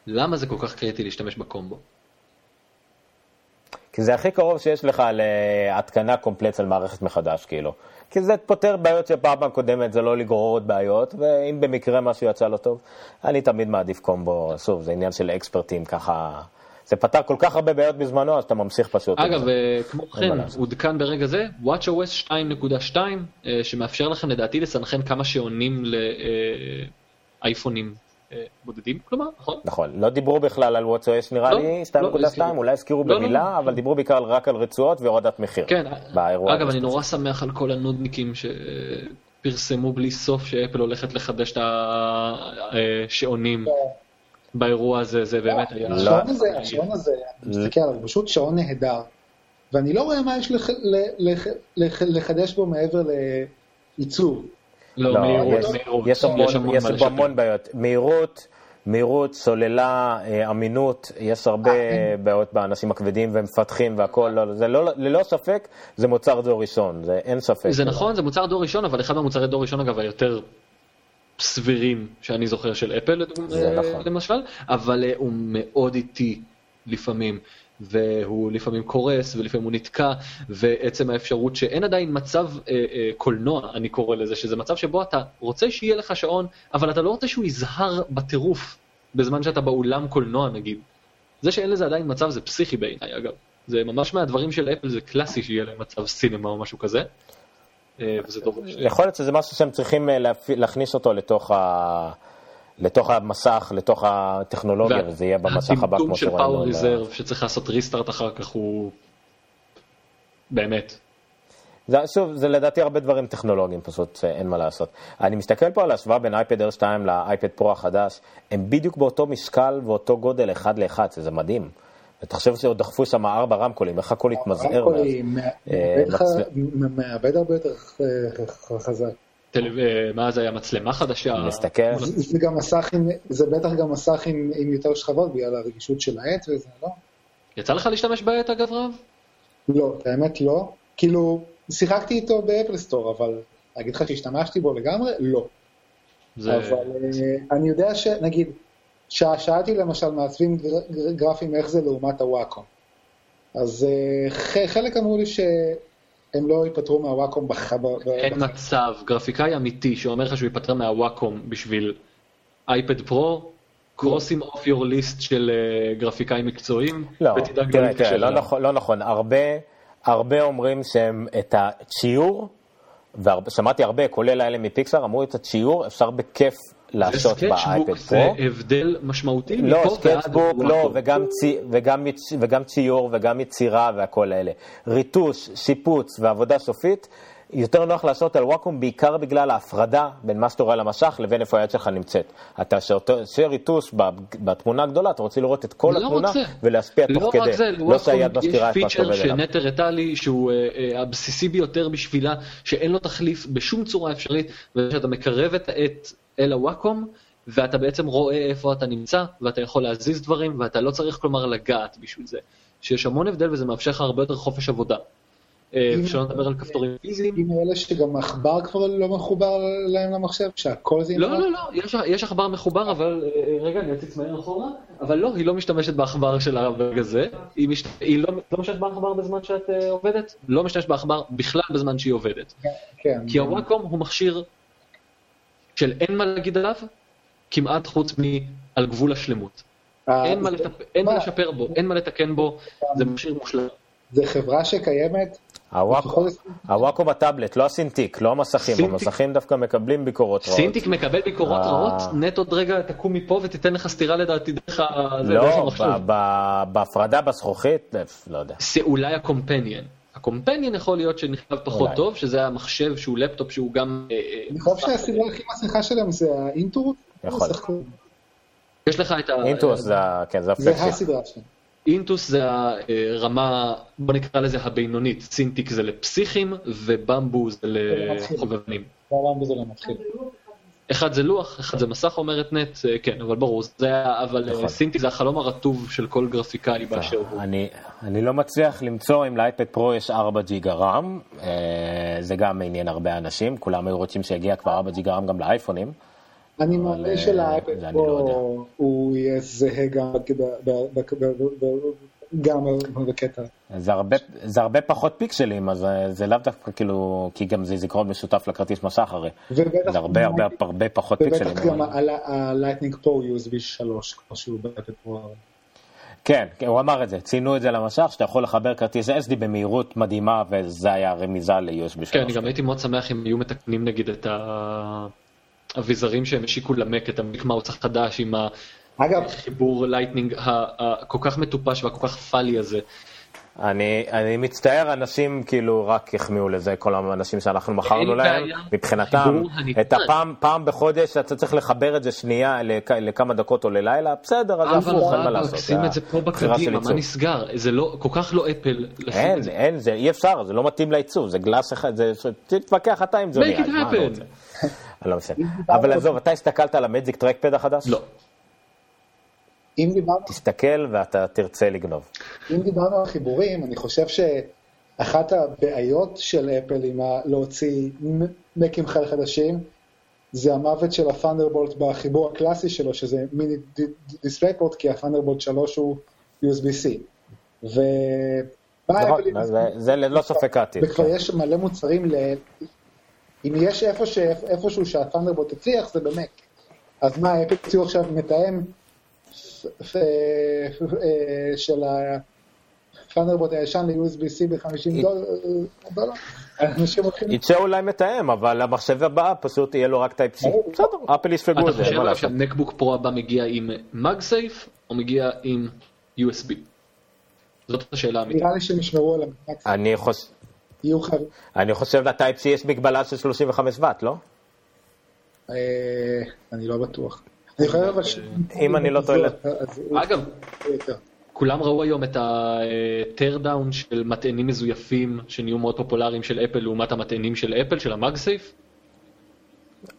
למה זה כל כך קריטי להשתמש בקומבו? כי זה הכי קרוב שיש לך להתקנה קומפלט על מערכת מחדש, כאילו. כי זה פותר בעיות שבפעם הקודמת זה לא לגרור עוד בעיות, ואם במקרה משהו יצא לא טוב, אני תמיד מעדיף קומבו, שוב, זה עניין של אקספרטים, ככה... זה פתר כל כך הרבה בעיות בזמנו, אז אתה ממשיך פשוט. אגב. אה, כמו כן. עודכן ברגע זה, WatchOS 2.2, אה, שמאפשר לכם לדעתי לסנכרן כמה שעונים לאייפונים אה, בודדים, כלומר, נכון? נכון, לא דיברו בכלל על WatchOS נראה לא, לי, לא, 2.2, הזכירו. אולי הזכירו לא, לא, במילה, לא. אבל דיברו בעיקר רק על רצועות והורדת מחיר. כן, באירוע אגב, אני נורא שמח על כל הנודניקים שפרסמו בלי סוף שאפל הולכת לחדש את השעונים באירוע הזה, זה באמת היה... השעון הזה, השעון הזה, אני מסתכל עליו, הוא פשוט שעון נהדר, ואני לא רואה מה יש לח- ל- לח- לח- לחדש בו מעבר לעיצוב. לא, לא, מהירות, יש- מהירות. יש המון, יש בו לשפר. המון בעיות. מהירות, מהירות, סוללה, אה, אמינות, יש הרבה בעיות באנשים הכבדים ומפתחים והכל, לא, זה לא, ללא ספק, זה מוצר דור ראשון, זה אין ספק. זה נכון, זה מוצר דור ראשון, אבל אחד מהמוצרי דור ראשון, אגב, היותר סבירים שאני זוכר של אפל, אה, נכון. למשל, אבל אה, הוא מאוד איטי לפעמים. והוא לפעמים קורס ולפעמים הוא נתקע ועצם האפשרות שאין עדיין מצב אה, אה, קולנוע אני קורא לזה שזה מצב שבו אתה רוצה שיהיה לך שעון אבל אתה לא רוצה שהוא יזהר בטירוף בזמן שאתה באולם קולנוע נגיד. זה שאין לזה עדיין מצב זה פסיכי בעיניי אגב. זה ממש מהדברים של אפל זה קלאסי שיהיה להם מצב סינמה או משהו כזה. אה, וזה. יכול להיות שזה משהו שהם צריכים אה, להכניס אותו לתוך, ה... לתוך המסך, לתוך הטכנולוגיה, וה- וזה יהיה במסך הבא הטמטום כמו של שראינו. פאוור ב- ריזרב שצריך לעשות ריסטארט אחר כך הוא באמת. זה, שוב, זה לדעתי הרבה דברים טכנולוגיים, פשוט אה, אין מה לעשות. אני מסתכל פה על ההשוואה בין אייפד R2 לאייפד פרו החדש, הם בדיוק באותו משקל ואותו גודל אחד לאחד, שזה מדהים. ותחשוב שעוד דחפו שם ארבע רמקולים, איך הכל התמזער. מאז. רמקולי אה, מאבד הרבה יותר אה, חזק. אה, מה זה היה מצלמה חדשה? מסתכל, זה זה גם מסך עם, זה בטח גם מסך עם עם יותר שכבות בגלל הרגישות של העט וזה, לא? יצא לך להשתמש בעט אגב רב? לא, האמת לא. כאילו, שיחקתי איתו באפל סטור, אבל להגיד לך שהשתמשתי בו לגמרי? לא. זה... אבל אה, אני יודע שנגיד, שא- שאלתי למשל מעצבים גר- גר- גרפיים איך זה לעומת הוואקום. אז אה, ח- חלק אמרו לי שהם לא ייפטרו מה-Wacom בח... אין בח- מצב, גרפיקאי אמיתי שאומר לך שהוא ייפטר מה-Wacom בשביל iPad Pro, cross him off your list של אה, גרפיקאים מקצועיים, לא, ותדאג תראה, להתקשר תראה, לא. נכון, לא נכון, הרבה, הרבה אומרים שהם את הציור ושמעתי הרבה, כולל האלה מ-Pixar, אמרו את השיעור, אפשר בכיף לעשות ב-iPad Pro. זה הבדל משמעותי לא, מפה ועד sketchbook, לא. וגם, צי, וגם, וגם ציור וגם יצירה והכל האלה. ריטוש, שיפוץ ועבודה סופית, יותר נוח לעשות על וואקום בעיקר בגלל ההפרדה בין מה שאתה רואה על המשך לבין איפה היד שלך נמצאת. אתה עושה ריטוש ב- בתמונה הגדולה, אתה רוצה לראות את כל לא רק התמונה זה. ולהשפיע תוך לא כדי. רק זה, לא לוואקום יש מסתירה את מה שאתה פיצ'ר. שנטר הראה לי שהוא אה, אה, הבסיסי ביותר בשבילה, שאין לו תחליף בשום צורה אפשרית, וזה שאתה מקרב את העט אל הוואקום, ואתה בעצם רואה איפה אתה נמצא, ואתה יכול להזיז דברים, ואתה לא צריך כלומר לגעת בשביל זה. שיש המון הבדל וזה מאפשר לך הרבה יותר חופש עבודה. אה, אפשר לדבר על כפתורים פיזיים. עם אלה שגם עכבר כבר לא מחובר להם למחשב, שהכל זה... לא, לא, לא, יש, יש עכבר מחובר, אבל, אה, רגע, אני אציץ מהר אחורה, אבל לא, היא לא משתמשת בעכבר שלה ברגע זה, היא, לא, לא משתמשת בעכבר בזמן שאת עובדת, לא משתמשת בעכבר בכלל בזמן שהיא עובדת. כן. כי הוואקום הוא מכשיר של אין מה להגיד עליו, כמעט חוץ מעל גבול השלמות. אה, אין, מה? לשפר בו, אין מה לתקן בו, זה מכשיר מושלם. זה חברה שקיימת, ה-Wacom הטאבלט, לא ה-Cintiq, לא המסכים, המסכים דווקא מקבלים ביקורות רעות. Cintiq מקבל ביקורות אה. רעות, נט עוד רגע תקום מפה ותיתן לך סטירה לדעתי דרך לא, המחשב. ב- בהפרדה בזכוכית, לא יודע. זה אולי ה-Companion. ה-Companion יכול להיות שנכתב פחות אולי. טוב, שזה המחשב שהוא לפטופ שהוא גם... אה, אה, אני חושב שהסיבה הכי מצליחה שלהם זה ה-Intuos. יכול. יש לך את ה... Intuos זה כן, זה. הסדרה שלהם. Intuos זה הרמה, בוא נקרא לזה הבינונית, Cintiq זה לפסיכים ו-Bamboo זה לחובבנים. בעולם בזה לא מתחיל. אחד זה לוח, אחד זה מסך אומרת נט, אה, כן, אבל ברור, זה היה, אבל אה, נכון. Cintiq זה החלום הרטוב של כל גרפיקאי באשר הוא. אני, אני לא מצליח למצוא אם לאייפד פרו יש 4 ג'יגה רם, אה, זה גם עניין הרבה אנשים, כולם היו רוצים שיגיע כבר 4 ג'יגה רם גם לאייפונים. אני מאמין אה, שלאייפד אני לא. פרו הוא יהיה זהה גם בק- ב- ב- בק- ב- ב- ב- גם בקטע. זה הרבה, פחות פיקסלים, אז אה, זה לאו דווקא כאילו, כי גם זה זיכרון משותף לכרטיס מסך הרי. זה הרבה הרבה הרבה פחות פיקסלים. ובטח גם ה-Lightning Pro USB 3 כמו שהוא ב-iPad Pro. כן, כן, הוא אמר את זה, ציינו את זה למשך, שאתה יכול לחבר כרטיס SD במהירות מדהימה, וזה היה רמיזה ל-USB 3. כן, אני גם הייתי מאוד שמח אם היו מתקנים נגיד את האביזרים שהם השיקו ל-Mac, את ה-Magic Mouse החדש עם אגב, החיבור ל-Lightning הכל כך מטופש והכל כך פאלי הזה. אני, אני מצטער, אנשים כאילו רק החמיאו לזה, כל האנשים שאנחנו מכרנו להם. מבחינתם. את הפעם פעם בחודש אתה צריך לחבר את זה שנייה לכ, לכמה דקות או ללילה, בסדר, אז אבל הפוך, אין מה לעשות. שים זה את זה פה בקדימה, מה. נסגר? זה לא, כל כך לא אפל אין. אין, זה אי אפשר, זה לא מתאים לעיצוב, זה גלאס אחד, זה, תתווכח אתה עם זה. Make it happen. לא משנה. אבל עזוב, אתה הסתכלת על המג'יק טרקפד החדש? לא. אם דיברנו תסתכל ואתה תרצה לגנוב. אם דיברנו על חיבורים, אני חושב שאחת הבעיות של אפל עם להוציא מקים חדשים, זה המוות של הפאנדרבולט בחיבור הקלאסי שלו, שזה מיני דיספלייפורט, כי הפאנדרבולט 3 הוא USB-C. ובא נכון, זה- ללא ספק העתיד. וכבר. יש מלא מוצרים ל... אם יש איפה ש... איפשהו שהפאנדרבולט הצליח, זה במק. אז מה, אפל הציעו עכשיו מתאם אה, של ה-Thunderbolt הישן ל-USB-C ב-50 דולר? יצא אולי מתאם, אבל המחשב הבא פשוט יהיה לו רק Type C. בסדר, אפל יספגו אתה את זה, אין חושב. שה-MacBook Pro הבא מגיע עם MagSafe או מגיע עם USB? זאת השאלה האמיתית. נראה לי שהם ישמרו על חוש- יהיו חייבים. אני חושב ל-Type C יש מגבלה של 35 ואט, לא? אה, אני לא בטוח. אני חושב אבל ש... אם אני לא טועה- אגב. כולם ראו היום את ה-tear down של מטענים מזויפים שנהיו מאוד פופולריים של אפל לעומת המטענים של אפל, של המאגסייף.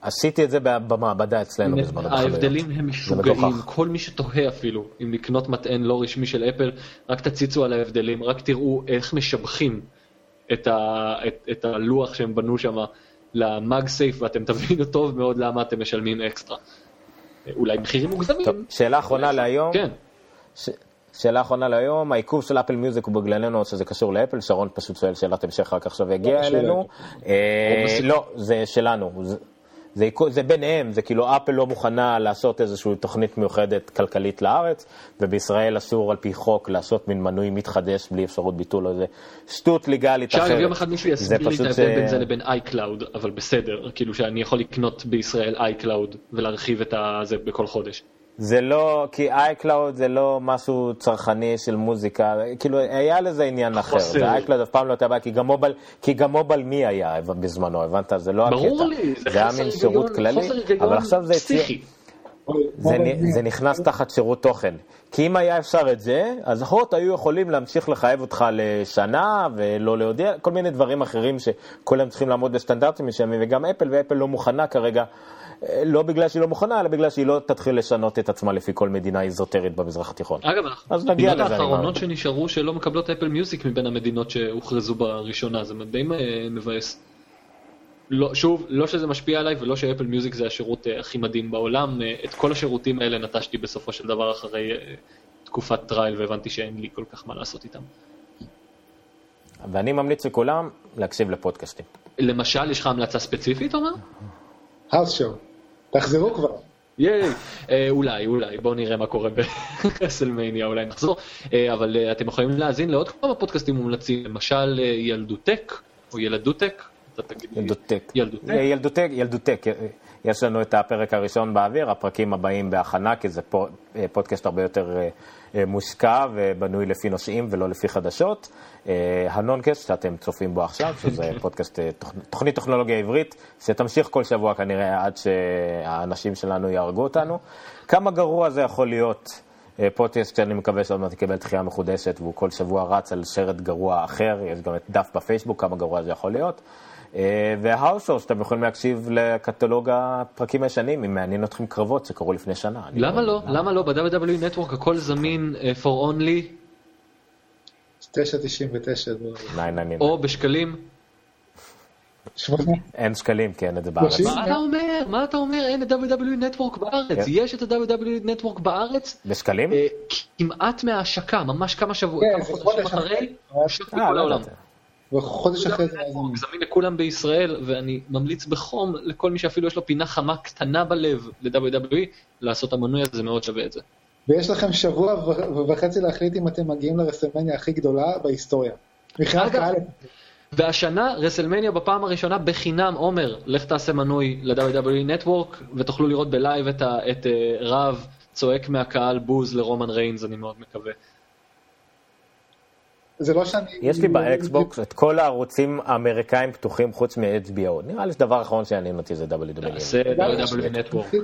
עשיתי את זה במעבדה אצלנו בזמנו. בחנויות. ההבדלים הם משוגעים. כל מי שתוהה אפילו אם לקנות מטען לא רשמי של אפל, רק תציצו על ההבדלים, רק תראו איך משבחים את, ה, את, את הלוח שהם בנו שם למאגסייף ואתם תבינו טוב מאוד למה אתם משלמים אקסטרה. אולי מחירים מוגזמים. טוב, שאלה אחרונה להיום. כן. ש- שאלה אחרונה להיום, העיכוב של אפל מיוזיק הוא בגללנו או שזה קשור לאפל, שרון פשוט שואל שאלת המשך רק עכשיו יגיע קשור אלינו. לאפל. אה. לא, זה שלנו. זה- זה, זה ביניהם, זה כאילו אפל לא מוכנה לעשות איזושהי תוכנית מיוחדת כלכלית לארץ, ובישראל אסור על פי חוק לעשות מין מנוי מתחדש בלי אפשרות ביטול או איזה שטות ליגלית אחרת. עכשיו יום אחד מישהו יסביר לי את ההבדל בין זה לבין iCloud, אבל בסדר, כאילו שאני יכול לקנות בישראל iCloud ולהרחיב את זה בכל חודש. זה לא, כי iCloud זה לא משהו צרכני של מוזיקה, כאילו היה לזה עניין אחר, iCloud אף פעם לא הייתה בעיה, כי גם מובייל, כי גם מובייל מי היה בזמנו, הבנת? זה לא הקטע. ברור לי, זה היה מין שירות כללי, אבל עכשיו זה פסיכי. זה, זה נכנס תחת שירות תוכן. כי אם היה אפשר את זה, אז אחות היו יכולים להמשיך לחייב אותך לשנה ולא להודיע, כל מיני דברים אחרים שכולם צריכים לעמוד בסטנדרטים מסוימים, וגם אפל, ואפל לא מוכנה כרגע לא בגלל שהיא לא מוכנה, אלא בגלל שהיא לא תתחיל לשנות את עצמה לפי כל מדינה איזוטרית במזרח התיכון. אגב, המדינות האחרונות שנשארו שלא מקבלות Apple Music מבין המדינות שהוכרזו בראשונה, זה די אה, מבאס. לא, שוב, לא שזה משפיע עליי ולא ש-Apple Music זה השירות אה, הכי מדהים בעולם, אה, את כל השירותים האלה נטשתי בסופו של דבר אחרי תקופת trial והבנתי שאין לי כל כך מה לעשות איתם. ואני ממליץ לכולם להקשיב לפודקאסטים. למשל, יש לך המלצה ספציפית, אומר? האוס שואו. תחזרו כבר. ייי, אה, אולי, אולי, בואו נראה מה קורה בסלמניה, אולי נחזור. אה, אבל אה, אתם יכולים להאזין לעוד כמה פודקאסטים מומלצים, למשל ילדותק, או ילדותק. ילדותק. ילדותק, ילדותק. יש לנו את הפרק הראשון באוויר, הפרקים הבאים בהכנה, כי זה פודקאסט הרבה יותר מושקע ובנוי לפי נושאים ולא לפי חדשות. הנונקאסט שאתם צופים בו עכשיו, שזה פודקאסט, תוכנית טכנולוגיה עברית, שתמשיך כל שבוע כנראה עד שהאנשים שלנו יהרגו אותנו. כמה גרוע זה יכול להיות פודקאסט שאני מקווה שעוד מעט יקבל דחייה מחודשת והוא כל שבוע רץ על שרת גרוע אחר, יש גם את דף בפייסבוק, כמה גרוע זה יכול להיות. והאוסו, שאתם יכולים להקשיב לקטלוג הפרקים הישנים, אם מעניין אתכם קרבות שקרו לפני שנה. למה לא? למה לא? ב-WW Network הכל זמין for only 9.99. או בשקלים. אין שקלים כי אין את זה בארץ. מה אתה אומר? מה אתה אומר? אין את WW Network בארץ. כן. יש את ה-WW Network בארץ. בשקלים? אה, כמעט מההשקה, ממש כמה שבועות, כן, כמה חודשים אחרי. השקתי כל העולם. וחודש אחרי זה... זמין לכולם בישראל, ואני ממליץ בחום לכל מי שאפילו יש לו פינה חמה קטנה בלב ל-WWE, לעשות המנוי הזה, מאוד שווה את זה. ויש לכם שבוע וחצי להחליט אם אתם מגיעים ל-WrestleMania הכי גדולה בהיסטוריה. מבחינת קהל... והשנה WrestleMania בפעם הראשונה בחינם, עומר, לך תעשה מנוי ל-WWE Network ותוכלו לראות בלייב את, את uh, רב צועק מהקהל בוז לרומן ריינס, אני מאוד מקווה. זה לא שאני... יש לי באקסבוקס את כל הערוצים האמריקאים פתוחים חוץ מ-HBO. נראה לי שדבר אחרון שיעניין אותי זה WWE. Network.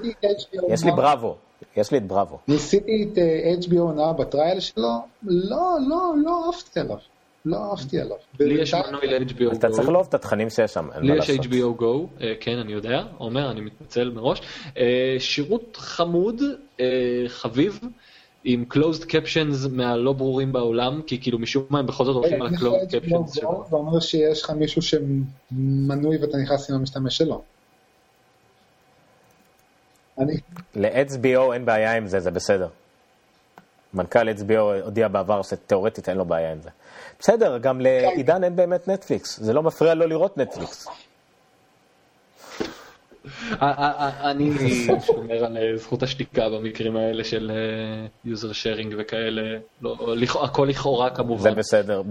יש לי בראבו. יש לי את בראבו. ניסיתי את uh, HBO נא בטרייל שלו, לא, לא, לא אהבתי עליו. לא אהבתי עליו. לי יש מנוי ל-HBO Go. אתה צריך לאהוב את התכנים שיש שם, לי יש HBO Go, כן, אני יודע, עומר, אני מתנצל מראש. שירות חמוד, חביב. עם closed captions מהלא ברורים בעולם, כי כאילו משום מה הם בכל זאת הולכים על closed captions שלו. זה אומר שיש לך מישהו שמנוי ואתה נכנס עם המשתמש שלו. ל-HBO אין בעיה עם זה, זה בסדר. מנכ"ל HBO הודיע בעבר שתאורטית אין לו בעיה עם זה. בסדר, גם לעידן אין באמת נטפליקס, זה לא מפריע לו לראות נטפליקס. אני שומר על זכות השתיקה במקרים האלה של user sharing וכאלה, הכל לכאורה כמובן. זה בסדר,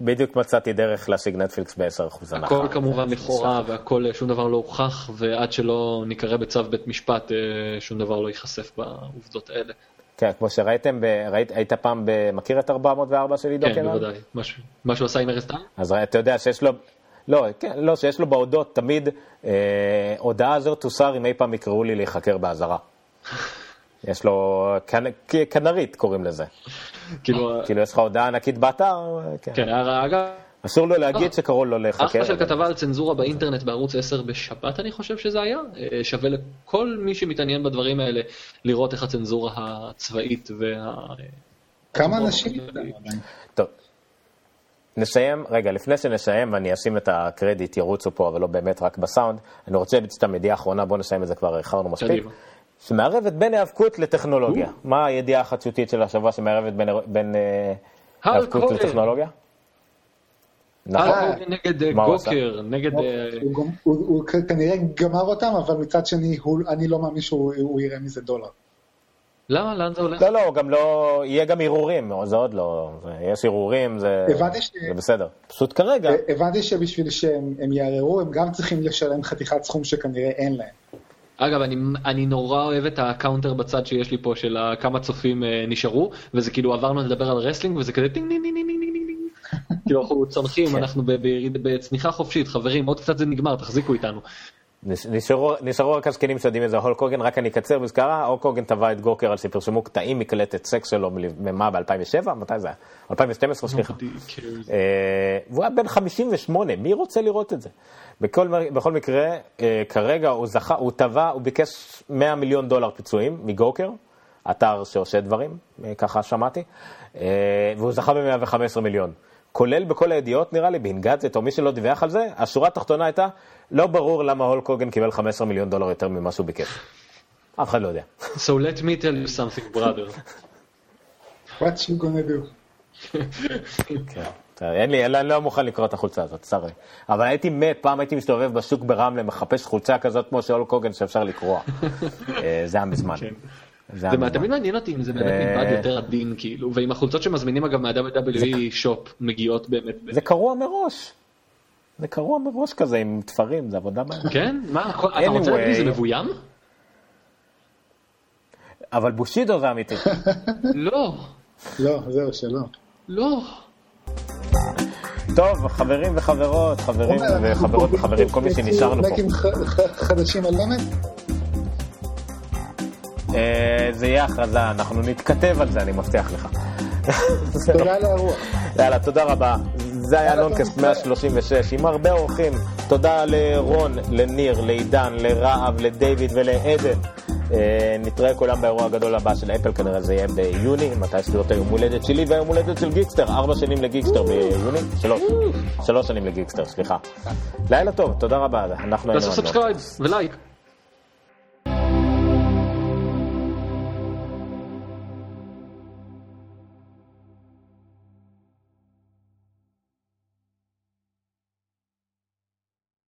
בדיוק מצאתי דרך להשיג נטפליקס ב-10% הנחה. הכל כמובן לכאורה והכל, שום דבר לא הוכח, ועד שלא ניקרא בצו בית משפט, שום דבר לא ייחשף בעובדות האלה. כן, כמו שראיתם, היית פעם מכיר את 404 של עידו קנן? כן, בוודאי. מה שהוא עשה עם ארז טל? אז אתה יודע שיש לו... לא, כן, לא, שיש לו בהודות תמיד, אה, הודעה הזאת תוסר אם אי פעם יקראו לי להיחקר באזהרה. יש לו, כנרית קוראים לזה. כאילו, כאילו יש לך הודעה ענקית באתר, כן. כן, אגב. אסור לו להגיד שקראו לו להיחקר. אחלה של כתבה על צנזורה באינטרנט בערוץ 10 בשבת, אני חושב שזה היה. אה, שווה לכל מי שמתעניין בדברים האלה לראות איך הצנזורה הצבאית וה... כמה אנשים? נסיים, רגע, לפני שנסיים, ואני אשים את הקרדיט, ירוצו פה, אבל לא באמת רק בסאונד, אני רוצה להגיד סתם ידיעה אחרונה, בואו נסיים את זה כבר, איחרנו מספיק. שמערבת בין היאבקות לטכנולוגיה. מה הידיעה החדשותית של השבוע שמערבת בין היאבקות לטכנולוגיה? נכון. אה, נגד אה? גוקר, נגד... אה, הוא כ- כנראה גמר אותם, אבל מצד שני, אני לא מאמין שהוא הוא יראה מזה דולר. למה? לאן זה הולך? לא, לא, גם לא, יהיה גם ערעורים, זה עוד לא, יש ערעורים, זה ש- זה בסדר. פשוט כרגע, הבנתי שבשביל שהם הם יערערו, הם גם צריכים לשלם חתיכת סכום שכנראה אין להם. אגב, אני, אני נורא אוהב את ה-counter בצד שיש לי פה של כמה צופים אה, נשארו, וזה כאילו עברנו לדבר על wrestling, וזה כזה טינג טינג טינג טינג טינג טינג טינג. כאילו אנחנו צונחים, אנחנו ב- ביריד- בצניחה חופשית, חברים, עוד קצת זה נגמר, תחזיקו איתנו. נש- נשארו, נשארו רק הזקנים שיודעים איזה הולק הוגן, רק אני אקצר בזכרה, הולק הוגן תבע את גוקר על שפרשמו קטעים מקלטת סקס שלו, ממה, ב-2007? מתי זה היה? 2012, סליחה. אה, והוא היה בן 58, מי רוצה לראות את זה? בכל, מקרה, אה, כרגע הוא זכה, הוא תבע, הוא ביקש 100 מיליון דולר פיצויים מגוקר, אתר שעושה דברים, אה, ככה שמעתי, והוא זכה ב-115 מיליון. כולל בכל הידיעות, נראה לי, באינגאדזט, או מי שלא דיווח על זה, השורה התחתונה הייתה, לא ברור למה הולק הוגן קיבל 15 מיליון דולר יותר ממה שהוא ביקש. אף אחד לא יודע. So let me tell you something, brother. What you gonna do? כן. אין לי, אני לא מוכן לקרוא את החולצה הזאת, סורי. אבל הייתי מת, פעם הייתי מסתובב בשוק ברמלה, מחפש חולצה כזאת כמו של הולק הוגן שאפשר לקרוע. אה, זה היה מזמן. זה מזמן. תמיד מעניין אותי אם זה באמת אה, נלמד יותר עדין, כאילו, ועם החולצות שמזמינים אגב מה-WWE שופ מגיעות באמת. זה קרוע מראש. זה קרוע מראש כזה עם תפרים, זה עבודה בעיה. כן? מה, אתה רוצה להגיד לי זה Anyway. מבוים? אבל בושידו זה אמיתי. לא, לא, זהו, שלא. לא. טוב, חברים וחברות, חברים וחברות וחברים, כל מי שנשארנו פה. חדשים על למד? אה, זה יהיה הכרזה, אנחנו נתכתב על זה, אני מבטיח לך. תודה על האירוח. יאללה, תודה רבה. זה היה תודה. 136, עם הרבה אורחים. תודה לרון, לניר, לעידן, לרהב, לדיוויד ולעדן. אה, נתראה כולם באירוע הגדול הבא של אפל, כנראה זה יהיה ביוני, מתי שתראו את היום הולדת שלי והיום הולדת של גיקסטר, ארבע שנים לגיקסטר ביוני, שלוש, שלוש שנים לגיקסטר, סליחה. לילה טוב, תודה רבה, אנחנו היינו תעשו סאבסקרייב ולייק.